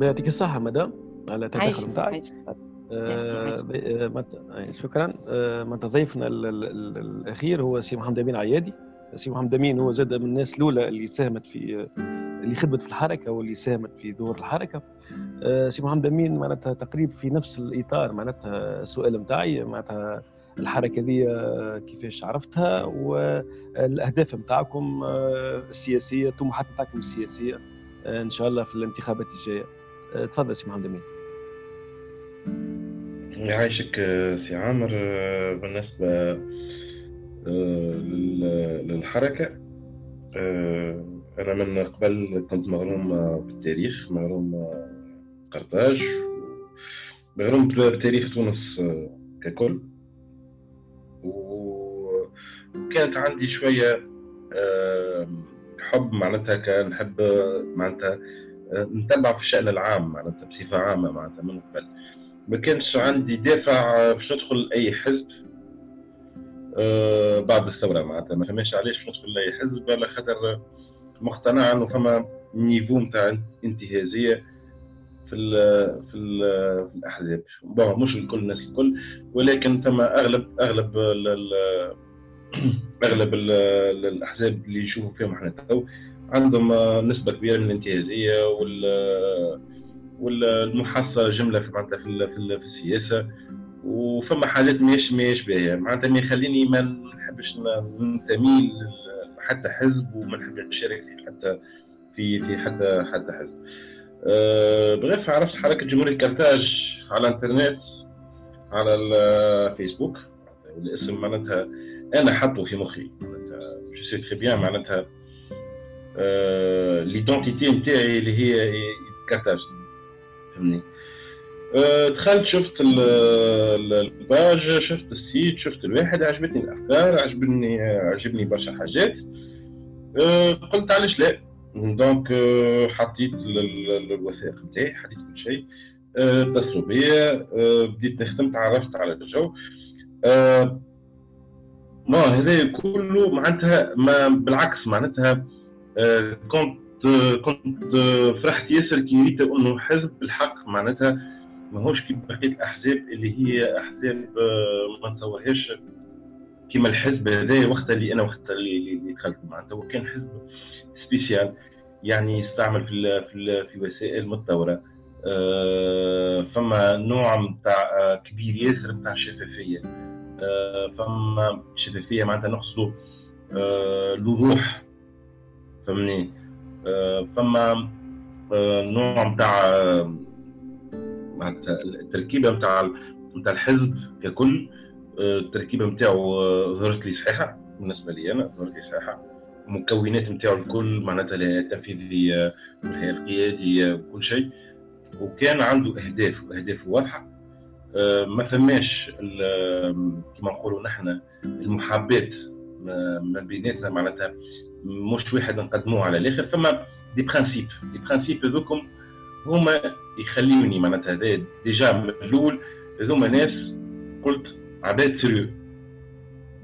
يعطيك الصحة مدام على التدخل نتاعك آه, آه، شكرا. آه من ضيفنا الأخير هو سي محمد أمين عيادي. سي محمد أمين هو زاد من الناس الأولى اللي ساهمت في اللي خدمت في الحركة واللي ساهمت في ظهور الحركة. سي محمد أمين معناتها تقريبا في نفس الإطار معناتها السؤال نتاعي معناتها الحركة دي كيفاش عرفتها والأهداف نتاعكم آه، السياسية الطموحات نتاعكم السياسية آه، إن شاء الله في الانتخابات الجاية. تفضل سي محمد أمين. يعيشك سي عامر بالنسبة للحركة آه، أنا من قبل كنت مغروم بالتاريخ مغروم قرطاج مغروم بتاريخ تونس آه، ككل. وكانت عندي شوية آه، حب معناتها كان نحب معناتها نتبع في الشأن العام معناتها بصفة عامة معناتها من قبل. ما كانش عندي دافع باش ندخل أي حزب آه، بعد الثورة معناتها. ما فهمش علاش ندخل لأي حزب على خاطر مقتنع إنه فما نيفو نتاع انتهازية. في ال في ال في الأحزاب. بون مش الكل الناس الكل. ولكن ثم أغلب أغلب ال أغلب ال الأحزاب اللي يشوفوا فيهم إحنا تو عندهم نسبة كبيرة من الانتهازية وال والمحصله جمله في معناتها في, في, في السياسة. وفما حاجات ماهيش ماهيش باهيه معناتها ما يخليني ما نحبش ننتمي حتى حزب وما نحبش نشارك حتى في في حتى حتى حزب. أه بغير عرفت حركه جمهوريه كرتاج على الانترنت على الفيسبوك الاسم معناتها أنا حطه في مخي. معناتها je sais très bien معناتها l'identité نتاعي اللي هي كرتاج فهمني؟ دخلت شفت ال page شفت ال site شفت الواحد عجبتني الأفكار عجبني عجبني برشا حاجات. قلت علاش لا؟ donc حطيت الوثائق نتاعي حطيت كل شيء اتصلوا بيا بديت نخدم تعرفت على الجو ما هذا كله معناتها ما بالعكس معناتها كنت كنت فرحت ياسر كي ريت انه حزب بالحق معناتها ماهوش كيما بقيه الاحزاب اللي هي احزاب ما نتصورهاش كيما الحزب هذا وقت اللي أنا وقت اللي, دخلت معناتها هو كان حزب سبيسيال يعني يستعمل في في, في وسائل متطورة. آه، فما نوع نتاع آه، كبير ياسر نتاع شفافيه فما شفافيه معناتها نقصدوا آه، الوضوح. فهمني؟ آه، فما آه، نوع نتاع معناتها التركيبة نتاع نتاع الحزب ككل التركيبة نتاعو ظهرت لي صحيحة بالنسبة لي أنا ظهرت لي صحيحة. المكونات نتاعو الكل معناتها التنفيذيه والهيئه القياديه وكل شيء. وكان عنده أهداف واهداف واضحة. ما فماش كما نقولوا نحن المحابات ما بيناتنا معناتها مش واحد نقدموه على الآخر. فما des principes des principes هذوكم هما يخليوني معناتها هذا déjà من الأول هذوما ناس قلت عباد sérieux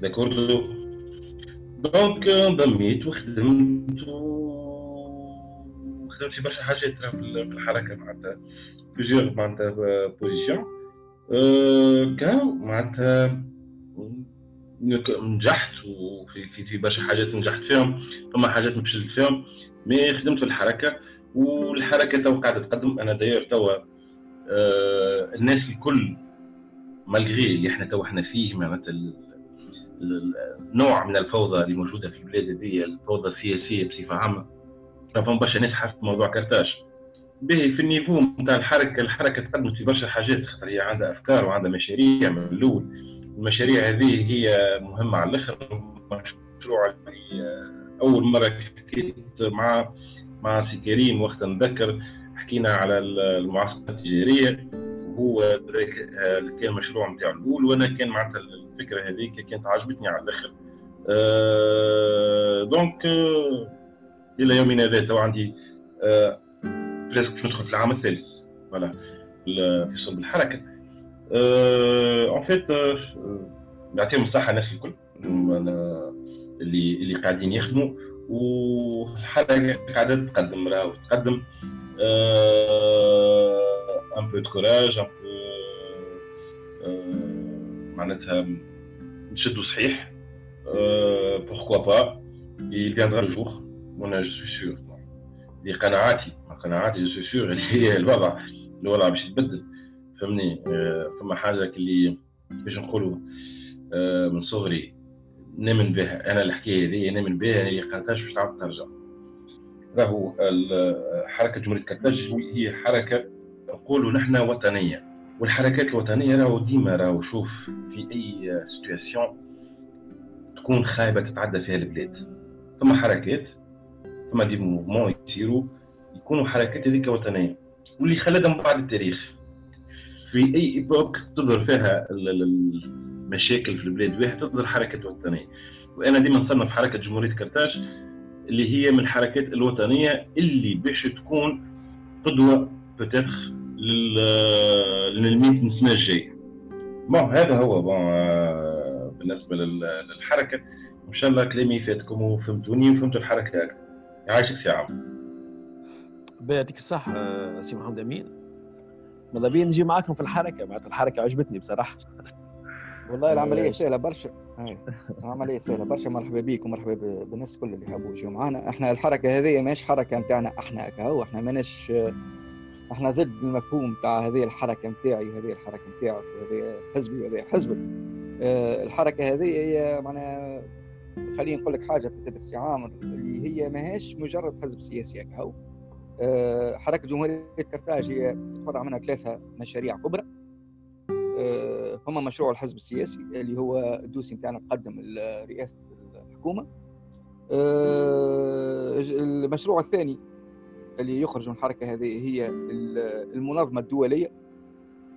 d'accord donc انضميت وخدمت وخدمت في برشا حاجات في الحركة معناتها. plusieurs معناتها positions كان معناتها نجحت وفي في, في برشا حاجات نجحت فيهم. فما حاجات فشلت فيهم. mais خدمت في الحركة والحركة تو قاعدة تقدم. أنا داير توا آه الناس الكل malgré اللي إحنا تو إحنا فيه معناتها نوع من الفوضى اللي موجودة في البلاد هذه الفوضى السياسية بصفة عامة. فما برشا ناس حاسة موضوع كرتاج به في ال niveau نتاع الحركة الحركة تقدمت في برشا حاجات خاطر هي عندها أفكار وعندها مشاريع من الأول. المشاريع هذه هي مهمة على الأخر مشروع اللي أول مرة حكيت مع مع سي كريم وقت نذكر حكينا على المعسكرات التجارية. وهو كان مشروع نتاعو الأول وأنا كان معناتها الفكرة هذيك كانت عجبتني على الآخر. أه donc أه إلى يومنا هذا تو عندي أه presque ندخل في العام الثالث. voilà في صلب الحركة. en fait نعطيهم الصحة الناس الكل. اللي اللي قاعدين يخدموا. والحركة قاعدة تقدم راهو تقدم. un peu de courage un peu معناتها نشدوا صحيح. pourquoi pas il viendra le jour. وأنا je suis sûr لقناعاتي قناعاتي je suis sûr اللي هي الوضع الوضع باش يتبدل فهمني؟ فما حاجة اللي باش نقولوا. من صغري نامن بها. أنا الحكاية هذه نامن بها. اللي قالتهاش باش تعاود ترجع. راهو حركة جمهورية كرتاج هي حركة نقولوا نحن وطنية والحركات الوطنية راهو ديما راهو شوف في أي situation تكون خايبة تتعدى فيها البلاد. ثم حركات ثم des mouvements يصيروا يكونوا حركات هذيك وطنية. واللي خلدها من بعد التاريخ. في أي époque تظهر فيها المشاكل في البلاد واحد تظهر حركه وطنية. وأنا ديما نصنف حركة جمهورية كرتاج اللي هي من الحركات الوطنية اللي باش تكون قدوة peut-être لل 100 سنه الجايه bon هذا هو bon بالنسبة للحركة. إن شاء الله كلامي فاتكم وفهمتوني وفهمتوا الحركة أكثر يعيشك سي عامر يعطيك الصحة سي محمد أمين. ماذا بيا نجي معاكم في الحركة؟ معناتها الحركة عجبتني بصراحة. والله العملية سهلة برشا. العملية سهلة برشا. مرحبا بيك ومرحبا بالناس الكل اللي حابوا يجوا معنا إحنا الحركة هذه ماهيش حركة نتاعنا إحنا كهو إحنا ماناش إحنا ضد المفهوم تاع هذه الحركة نتاعي وهذه الحركة نتاعك وهذه حزبي وهذه حزبك. آه الحركة هذه هي معناها خليني نقول لك حاجة في تدرس عام اللي هي ماهيش مجرد حزب سياسي كهو آه حركة جمهورية كرتاج هي تتفرع منها ثلاثة مشاريع كبرى. آه هما مشروع الحزب السياسي اللي هو الدوسي نتاعنا تقدم لرئاسة الحكومة. المشروع الثاني اللي يخرج من الحركة هذه هي المنظمة الدولية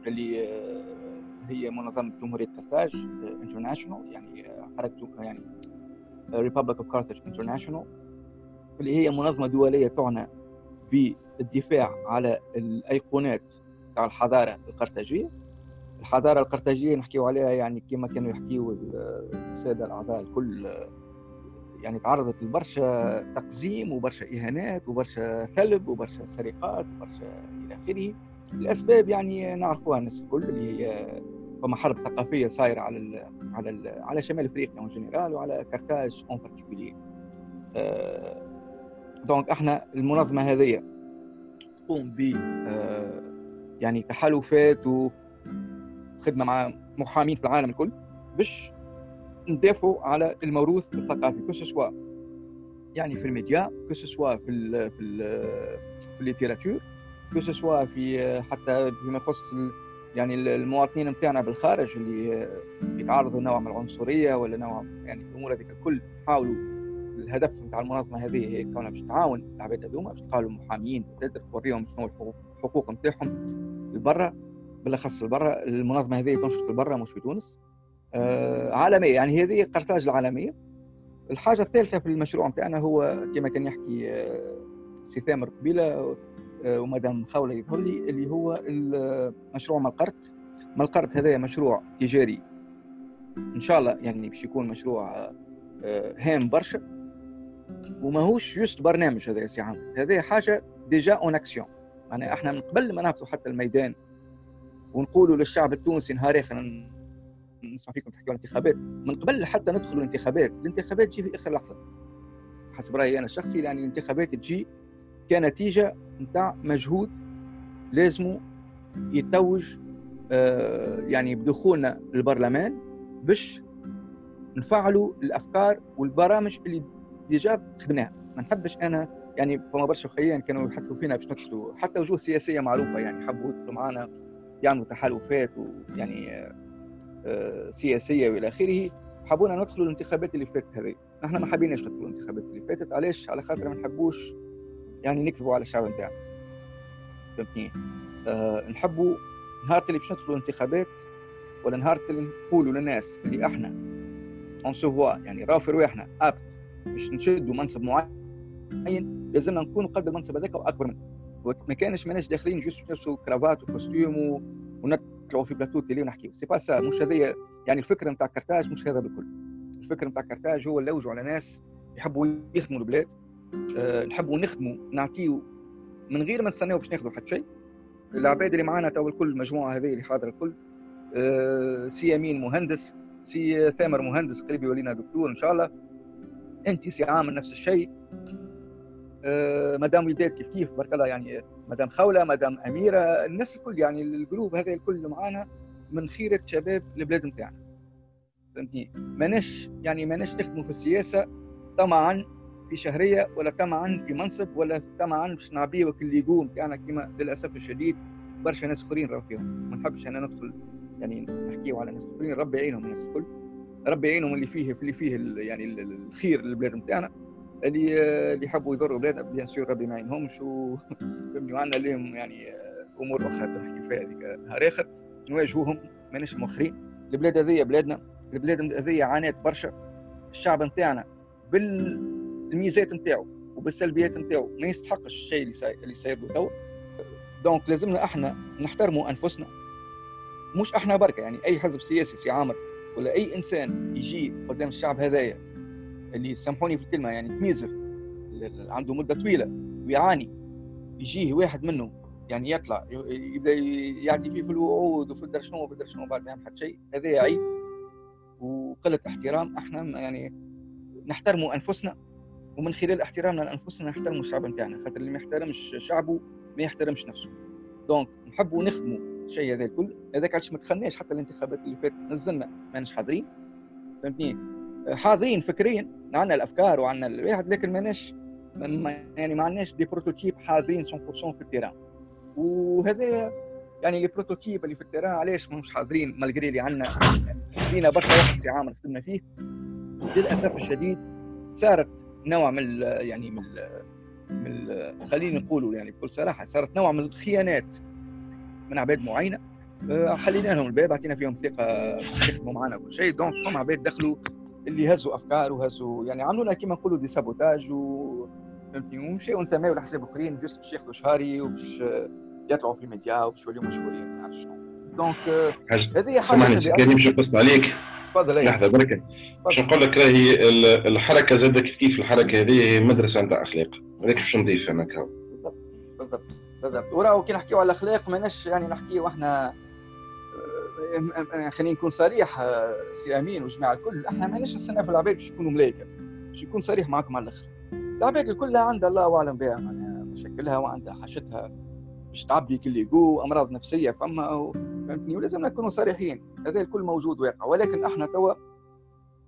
اللي هي منظمة جمهورية كرتاج International يعني حركة يعني Republic of Carthage International اللي هي منظمة دولية تعنى بالدفاع على الأيقونات تاع الحضارة القرطاجية. الحضارة القرطاجية نحكيو عليها يعني كما كانوا يحكيوا السادة الأعضاء الكل يعني تعرضت لبرشا تقزيم وبرشا إهانات وبرشا ثلب وبرشا سرقات وبرشا إلى آخره. الأسباب يعني نعرفوها الناس الكل اللي هي فما حرب ثقافية صايرة على ال على ال على شمال أفريقيا en général وعلى كرتاج en particulier donc إحنا المنظمة هذه تقوم ب يعني تحالفات وخدمة مع محامين في العالم الكل باش ندافعوا على الموروث الثقافي. que ce soit. يعني في الميديا que ce soit في ال في ال في ال littérature que ce soit في حتى فيما يخص يعني المواطنين نتاعنا بالخارج اللي يتعرضوا لنوع من العنصرية ولا نوع يعني الأمور هذيك الكل نحاولوا الهدف نتاع المنظمة هذه هي كونها باش تعاون العباد هذوما باش تلقالوا محامين توريهم شنو الحقوق نتاعهم لبرا بالأخص لبرا المنظمة هذه تنشط لبرا مش في تونس. عالمية. يعني هذه قرطاج العالمية. الحاجة الثالثة في المشروع نتاعنا هو كما كان يحكي آه سي ثامر قبيلة آه ومدام خوله يظهر لي اللي هو مشروع ملقرت. ملقرت هذا مشروع تجاري. إن شاء الله يعني باش يكون مشروع آه هام برشا. وماهوش juste برنامج هذا يا سي عامر هذا حاجة déjà en action. يعني إحنا من قبل ما نهبطوا حتى الميدان ونقولوا للشعب التونسي نهار آخر نسمع فيكم تحكيوا عن الانتخابات. من قبل حتى ندخلوا الانتخابات الانتخابات تجي في آخر لحظة. حسب رأيي أنا الشخصي يعني الانتخابات تجي كنتيجة نتاع مجهود لازم يتوج آه يعني بدخولنا للبرلمان باش نفعلوا الأفكار والبرامج اللي ديجا خدمناها ما نحبش أنا يعني فما برشا خيان كانوا يحثوا فينا باش ندخلوا حتى وجوه سياسية معروفة يعني حبوا يدخلوا معنا يعملوا تحالفات ويعني آه سياسية وإلى آخره حبونا ندخلوا الانتخابات اللي فاتت هذه. نحن ما حبيناش ندخلوا الانتخابات اللي فاتت. علاش؟ على خاطر ما نحبوش يعني نكذبوا على الشعب نتاعنا. فهمتني؟ أه نحبوا نهار اللي باش ندخلوا الانتخابات ولا نهار اللي نقولوا للناس اللي إحنا on se voit يعني راهو في رواحنا اب باش نشدوا منصب معين لازمنا نكون قد المنصب هذاك واكبر منه ما كانش ماناش داخلين juste نلبسوا cravate و costume ونطلعوا في plateau télé ونحكيو. c'est pas ça مش هذايا يعني الفكرة نتاع كرتاج مش هذا بالكل الفكرة نتاع كرتاج هو نلوجوا على ناس يحبوا يخدموا البلاد. أه نحبوا نخدموا نعطيو من غير ما نستناو باش ناخذوا حتى شيء. العباد اللي معنا تو الكل المجموعة هذه اللي حاضرة الكل. أه سي أمين مهندس سي ثامر مهندس قريب يولينا دكتور إن شاء الله. أنت سي عامل نفس الشيء. مدام وداد كيف كيف بارك الله يعني مدام خولة مدام أميرة الناس الكل يعني الجروب هذا الكل معانا من خيرة شباب البلاد نتاعنا. فهمتني؟ ماناش يعني ماناش نخدموا في السياسة طمعا في شهرية ولا طمعا في منصب ولا طمعا باش نعبيه اللي يقوم نتاعنا كما للأسف الشديد برشا ناس أخرين راهو فيهم. ما نحبش أنا ندخل يعني نحكيو على ناس أخرين ربي يعينهم الناس الكل. ربي يعينهم اللي فيه في اللي فيه يعني الخير للبلاد نتاعنا. اللي اللي يحبوا يضروا بلادنا bien sûr ربي ما يعينهمش وفهمني وعندنا لهم يعني أمور أخرى نحكي فيها هذيك نهار آخر. نواجهوهم ماناش مؤخرين. البلاد هذيا بلادنا البلاد هذيا عانات برشا. الشعب نتاعنا بالميزات نتاعو وبالسلبيات نتاعو ما يستحقش الشيء اللي صاير اللي صاير له توا donc لازمنا إحنا نحترموا أنفسنا. مش إحنا بركة يعني أي حزب سياسي سي عامر ولا أي إنسان يجي قدام الشعب هذايا اللي سامحوني في الكلمة يعني تميزر عنده مدة طويلة ويعاني يجيه واحد منه يعني يطلع يبدأ يعدي فيه في الوعود وفي الدر شنو وفي شنو بعد ما حتى شيء. هذا عيب وقلة احترام إحنا يعني نحترموا أنفسنا ومن خلال احترامنا لأنفسنا نحترموا الشعب نتاعنا. خاطر اللي ما يحترمش شعبه ما يحترمش نفسه. دونك نحبوا نخدموا الشيء هذا الكل. هذاك علاش ما دخلناش حتى الانتخابات اللي فاتت نزلنا ماناش حاضرين. فهمتني؟ حاضرين فكريا عندنا الأفكار وعندنا الواحد لكن ماناش يعني ما عندناش des prototypes حاضرين 100% في ال terrain. وهذا يعني les prototypes اللي في ال terrain علاش مش حاضرين malgré اللي عندنا. لينا برشا وقت سي عامر خدمنا فيه. للأسف الشديد صارت نوع من يعني من من خلينا نقولوا يعني بكل صراحة صارت نوع من الخيانات من عباد معينة. حلينا لهم الباب أعطينا فيهم ثقة يخدموا معنا كل شيء. donc فما عباد دخلوا اللي هزوا أفكار وهزوا يعني عملوا لنا كيما نقولوا des sabotages و فهمتني؟ ومشاو انتماو لحساب أخرين باش ياخذوا شهري وباش يطلعوا في الميديا وباش يوليو مشهورين ما نعرفش شنو. donc هذه حاجة كان يمشي قص عليك. تفضل لحظة بركة. باش نقول لك راهي الحركة زاد كيف كيف الحركة هذه؟ هي مدرسة نتاع أخلاق. هذاك باش نضيف أنا بالضبط بالضبط بالضبط. وراهو كي نحكيو على الأخلاق ماناش يعني نحكيو إحنا خلينا نكون صريح سي أمين والجماعه الكل إحنا ماناش نستنى في العباد باش يكونوا ملايكة. باش يكون صريح معكم على الأخر. العباد الكل عندها الله أعلم بها معناها مشاكلها وعندها حاجتها باش تعبي كل يقو أمراض نفسية فما فهمتني؟ ولازم نكونوا صريحين. هذا الكل موجود واقع ولكن إحنا توا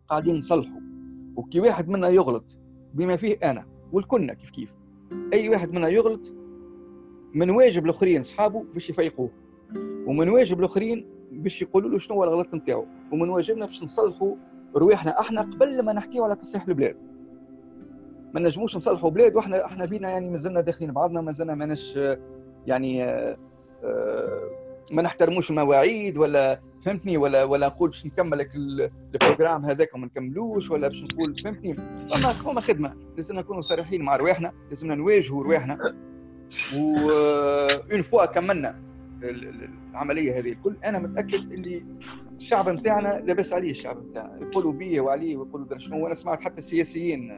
قاعدين نصلحوا. وكي واحد منا يغلط بما فيه أنا والكلنا كيف كيف أي واحد منا يغلط من واجب الآخرين أصحابه باش يفيقوه. ومن واجب الآخرين باش يقولوا له شنو هو الغلط نتاعو. ومن واجبنا باش نصلحوا رواحنا. إحنا قبل ما نحكيو على تصليح البلاد. ما نجموش نصلحوا بلاد وإحنا إحنا بينا يعني مازلنا داخلين بعضنا مازلنا ماناش يعني آه، آه، ما نحترموش المواعيد ولا فهمتني؟ ولا ولا نقول باش نكمل ال programme هذاك وما نكملوش ولا باش نقول فهمتني؟ فما فما خدمة. لازم نكونوا صريحين مع رواحنا لازمنا نواجهوا رواحنا. و une fois كملنا. العملية هذه. الكل أنا متأكد اللي الشعب نتاعنا لاباس عليه الشعب نتاعنا يقولوا بيه وعليه ويقولوا شنو. وأنا سمعت حتى السياسيين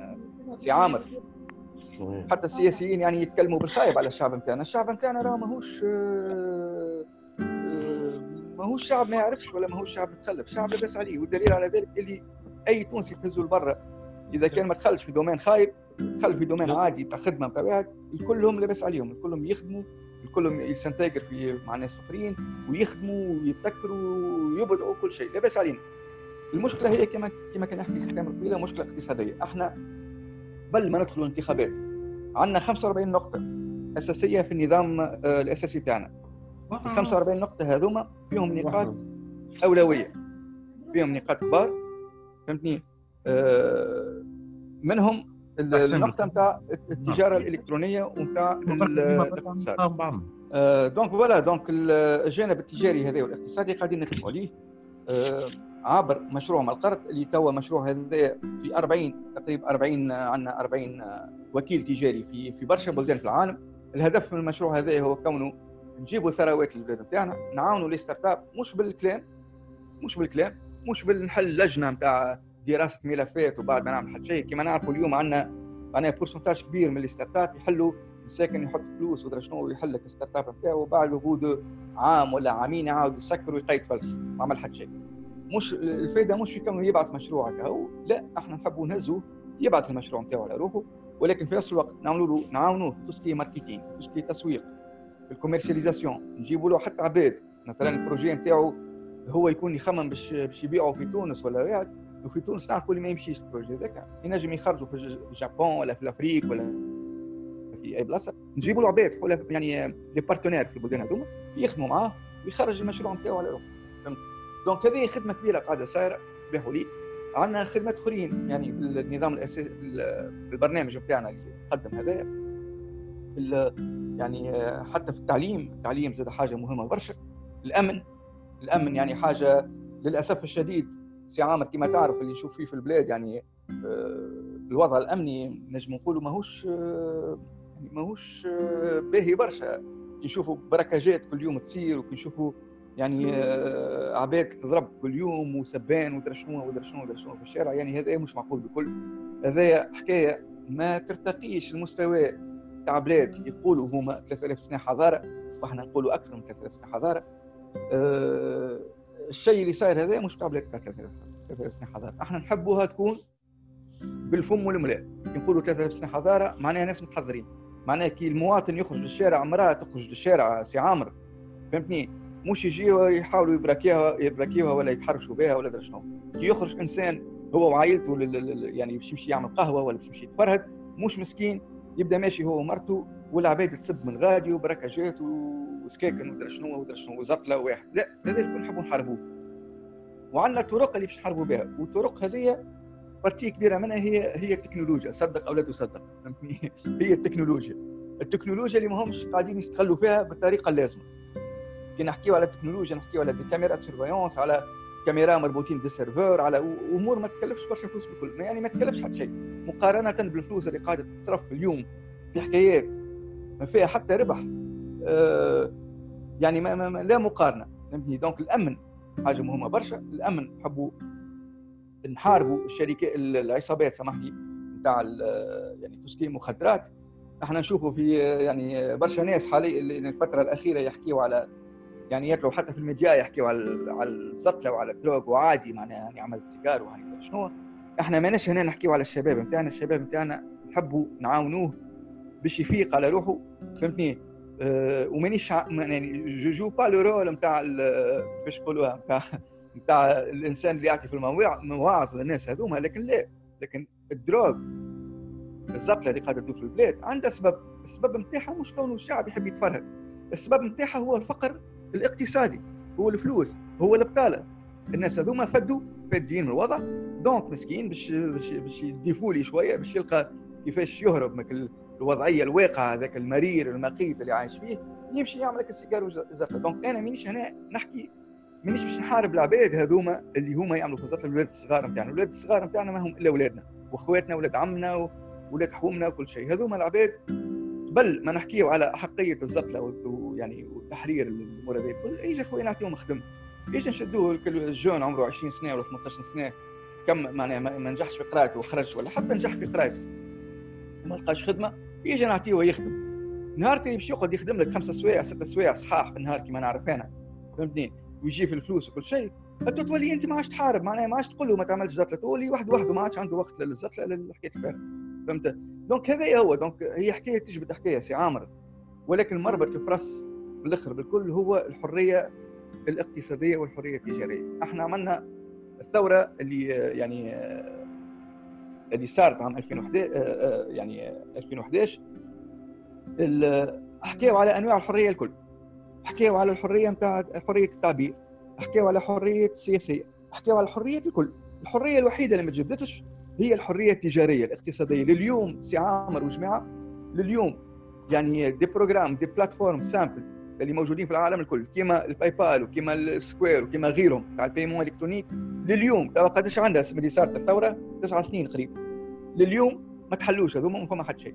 سي عامر. حتى السياسيين يعني يتكلموا بالخايب على الشعب نتاعنا الشعب نتاعنا راه ماهوش آه، آه، ماهوش شعب ما يعرفش ولا ماهوش شعب متخلف. شعب لاباس عليه. والدليل على ذلك اللي أي تونسي تهزه لبرا إذا كان ما دخلش في domaine خايب دخل في domaine عادي تاع خدمة واحد الكلهم لاباس عليهم. الكلهم يخدموا الكلهم s'intégrer في مع ناس اخرين ويخدموا ويبتكروا ويبدعوا كل شيء لاباس علينا. المشكلة هي كما كما كان نحكي ختام قبيلة مشكلة اقتصادية. إحنا قبل ما ندخلوا الانتخابات عندنا 45 نقطة أساسية في النظام آه، الأساسي بتاعنا. ال 45 نقطة هذوما فيهم نقاط أولوية. فيهم نقاط كبار. فهمتني؟ آه، منهم النقطه نتاع التجارة الإلكترونية ونتاع الاقتصاد. donc voilà donc الجانب التجاري هذا والاقتصادي قاعدين نخدموا عليه. آه، عبر مشروع ملقرط اللي توا مشروع هذا في 40 تقريبا 40 عندنا 40 وكيل تجاري في في برشا بلدان في العالم. الهدف من المشروع هذا هو كونه نجيبوا ثروات للبلاد نتاعنا نعاونوا les start-up مش بالكلام مش بالكلام مش بالنحل لجنه نتاع دراسة ملفات وبعد ما نعمل حتى شيء. كما نعرفوا اليوم عندنا معناها pourcentage كبير من ال start-up يحلوا الساكن يحط فلوس ودرا شنو ويحل لك ال start-up نتاعو وبعد وجود عام ولا عامين يعاود يسكر ويقيد فلس. ما عمل حتى شيء. مش الفائده مش في كونه يبعث مشروع هكا. لا إحنا نحبوا نهزوا يبعث المشروع نتاعو على روحه ولكن في نفس الوقت نعملوا له نعاونوه. تسكي ماركتينغ تسكي تسويق. ال commercialisation نجيبوا له حتى عباد. مثلا ال projet نتاعو هو يكون يخمم باش باش يبيعه في تونس ولا واحد وفي تونس نعرفوا اللي ما يمشيش ال projet هذاك ينجم يخرجوا في الجابون ولا في ال Afrique ولا في اي بلاصه نجيبوا له عباد يعني les partenaires في البلدان هذوما يخدموا معاه ويخرج المشروع نتاعو على روحه فهمت donc هذه خدمه كبيره قاعدة صايره تباهوا لي عندنا خدمات اخرين يعني بالنظام الاساسي البرنامج بتاعنا اللي قدم هذا يعني حتى في التعليم التعليم زاد حاجة مهمه برشا الامن الامن يعني حاجة للاسف الشديد سي عامر كما تعرف اللي نشوف فيه في البلاد يعني آه، الوضع الأمني نجم نقولوا ماهوش آه، يعني ماهوش آه، باهي برشا. نشوفوا بركاجات كل يوم تصير وكنشوفوا يعني عباد تضرب كل يوم وسبان ودرا شنو ودرا شنو ودرا شنو في الشارع يعني هذا مش معقول بكل هذا حكاية ما ترتقيش المستوى تاع بلاد يقولوا هما 3000 سنة حضارة وإحنا نقولوا أكثر من 3000 سنة حضارة. أه الشيء اللي صاير هذا مش بلاد 3000 سنه حضارة. إحنا نحبوها تكون بالفم والملاء نقولوا 3000 سنه حضارة معناها ناس متحضرين معناها كي المواطن يخرج للشارع امرأة تخرج للشارع سي عامر. فهمتني؟ مش يجيوا يحاولوا يبراكيوها يبراكيوها ولا يتحرشوا بها ولا درا شنو. كي يخرج إنسان هو وعائلته يعني باش يمشي يعمل قهوة ولا باش يمشي يتفرهد مش مسكين يبدأ ماشي هو ومرته والعباد تسب من غادي وبركاجات وسكاكن ودرا شنو ودرا شنو وزقله واحد. لا هذا اللي نحبوا نحاربوه. وعندنا الطرق اللي باش نحاربوا بها. والطرق هذه partie كبيرة منها هي هي التكنولوجيا. صدق أو لا تصدق؟ فهمتني؟ هي التكنولوجيا. التكنولوجيا اللي ما همش قاعدين يستغلوا فيها بالطريقة اللازمه كي نحكيو على التكنولوجيا نحكيو على des caméras de surveillance على كاميرا مربوطين بال serveur على امور ما تكلفش برشا فلوس بالكل. يعني ما تكلفش حتى شيء. مقارنة بالفلوس اللي قاعدة تصرف اليوم في حكايات ما فيها حتى ربح. يعني ما, ما, لا مقارنة فهمتني؟ donc الأمن حاجة مهمه برشا الأمن نحبوا نحاربوا الشركات العصابات سامحني نتاع يعني tout ce qui مخدرات. إحنا نشوفوا في يعني برشا ناس حاليا الفترة الأخيرة يحكيوا على يعني يطلعوا حتى في الميديا يحكيوا على على الزطلة وعلى ال drogue وعادي معناها يعني عملت سيجار وهاني شنو. إحنا ماناش هنا نحكيوا على الشباب نتاعنا الشباب نتاعنا نحبوا نعاونوه باش يفيق على روحه فهمتني؟ ومانيش يعني je joue pas le rôle نتاع باش نقولوها نتاع نتاع الإنسان اللي يعطي في المواعظ للناس هذوما لكن لا لكن ال drogue بالضبط اللي قاعدة تدور في البلاد عندها سبب السبب نتاعها مش كونه الشعب يحب يتفرهد السبب نتاعها هو الفقر الاقتصادي هو الفلوس هو البطالة. الناس هذوما فدوا فادين من الوضع donc مسكين باش باش يديفوا شوية باش يلقى كيفاش يهرب من الوضعية الواقعة هذاك المرير المقيت اللي عايش فيه يمشي يعمل لك السيجار والزطلة donc أنا مانيش هنا نحكي مانيش باش نحارب العباد هذوما اللي هما يعملوا في الولاد الصغار نتاعنا. الولاد الصغار نتاعنا ما هم إلا اولادنا وإخواتنا ولاد عمنا وولاد حومنا وكل شيء. هذوما العباد قبل ما نحكيو على أحقية الزطلة ويعني وتحرير الأمور هذه الكل يجي خويا نعطيهم خدمه يجي نشدوه ال jeune عمره 20 سنة ولا 18 سنة. كم معناها ما نجحش في قراءته وخرج ولا حتى نجح في قراءته. وما لقاش خدمة. يجي نعطيه ويخدم نهار اللي باش يقعد يخدم لك خمسة سوايع ستة سوايع صحاح في النهار كما نعرف أنا. فهمتني؟ ويجي في الفلوس وكل شيء. تولي أنت ما عادش تحارب معناها ما عادش تقول له ما تعملش زطلة تولي واحد وحده ما عادش عنده وقت للزطلة للحكاية الفارغة. فهمت؟ donc هذا هو donc هي حكاية تجبد حكاية سي عامر. ولكن المربط الفرس بالآخر بالكل هو الحرية الاقتصادية والحرية التجارية. إحنا عملنا الثورة اللي يعني اللي صارت عام 2011 يعني 2011 حكيوا على أنواع الحرية الكل. حكيوا على الحرية نتاع حرية التعبير حكيوا على حرية السياسية حكيوا على الحرية الكل. الحرية الوحيدة اللي ما تجددتش هي الحرية التجارية الاقتصادية. لليوم سي عامر وجماعة لليوم يعني des programmes des plateformes simples. اللي موجودين في العالم الكل كيما ال PayPal وكيما ال Square وكيما غيرهم تاع ال paiement électronique لليوم توا قداش عندها اللي صارت الثوره تسعة سنين قريب. لليوم ما تحلوش هذوما ما فما حد شيء.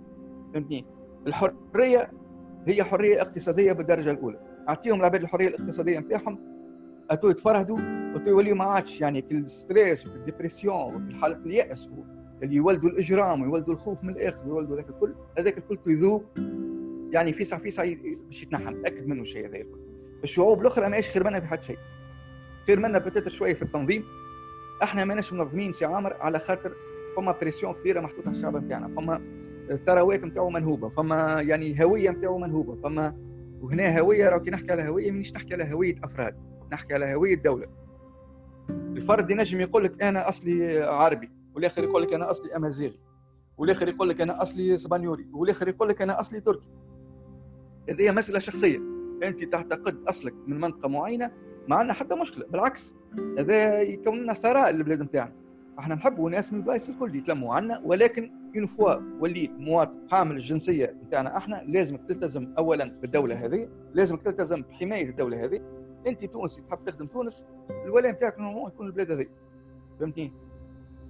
فهمتني؟ الحرية هي حرية اقتصادية بالدرجة الأولى. أعطيهم العباد الحرية الاقتصادية نتاعهم اتو يتفرهدوا اتو يوليوا ما عادش يعني كل ال stress وال dépression حالة اليأس اللي يولدوا الإجرام ويولدوا الخوف من الآخر ويولدوا ذاك الكل هذاك الكل يذوب يعني فيسع فيسع باش يتنحى متأكد منه الشيء هذا الشعوب الاخرى ماهيش خير منها بحد شيء؟ خير منا peut-être شوية في التنظيم. إحنا ماناش منظمين سي عامر على خاطر فما pression كبيرة محطوطة على الشعب نتاعنا فما الثروات نتاعو منهوبة فما يعني هوية نتاعو منهوبة فما وهنا هوية راه كي نحكي على هوية مانيش نحكي على هوية أفراد نحكي على هوية دولة. الفرد ينجم يقول لك أنا أصلي عربي والآخر يقول لك أنا أصلي أمازيغي والآخر يقول لك أنا أصلي إسبانيولي والآخر يقول لك أنا أصلي تركي. هذه مسألة شخصية. انت تعتقد أصلك من منطقة معينة ما عندنا حتى مشكلة. بالعكس هذا يكون لنا ثراء للبلاد نتاعنا. أحنا نحبوا ناس من البلايص الكل يتلموا عنا ولكن une fois وليت مواطن حامل الجنسية نتاعنا أحنا لازمك تلتزم اولا بالدولة هذه لازمك تلتزم بحماية الدولة هذه. انت تونسي تحب تخدم تونس الولاء نتاعك normalement يكون البلاد هذه. فهمتني؟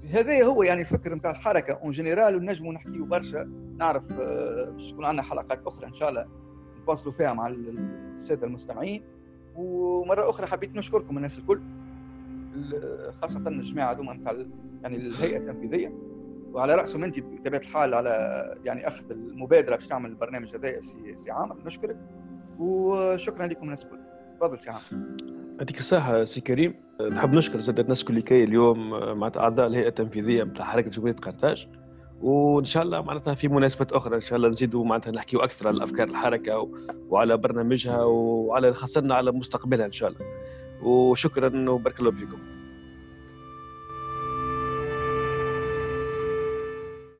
هذا هو يعني الفكر نتاع الحركة. en général ونجموا نحكيو برشا نعرف آه، باش تكون عندنا حلقات أخرى إن شاء الله. نتواصلوا فيها مع السادة المستمعين. ومرة أخرى حبيت نشكركم الناس الكل خاصة الجماعة هذوما نتاع يعني الهيئة التنفيذية. وعلى رأسهم أنت بطبيعة الحال على يعني أخذ المبادرة باش تعمل البرنامج هذا سي, سي عامر. نشكرك. وشكرا لكم الناس الكل. تفضل سي عامر. يعطيك الصحة سي كريم نحب نشكر زاد الناس كل كي اليوم مع أعضاء الهيئة التنفيذية نتاع حركة جمهورية قرطاج. وإن شاء الله معناتها في مناسبات أخرى إن شاء الله نزيدوا معناتها نحكيوا أكثر على أفكار الحركة وعلى برنامجها وعلى خاصة على مستقبلها إن شاء الله. وشكرا وبارك الله فيكم.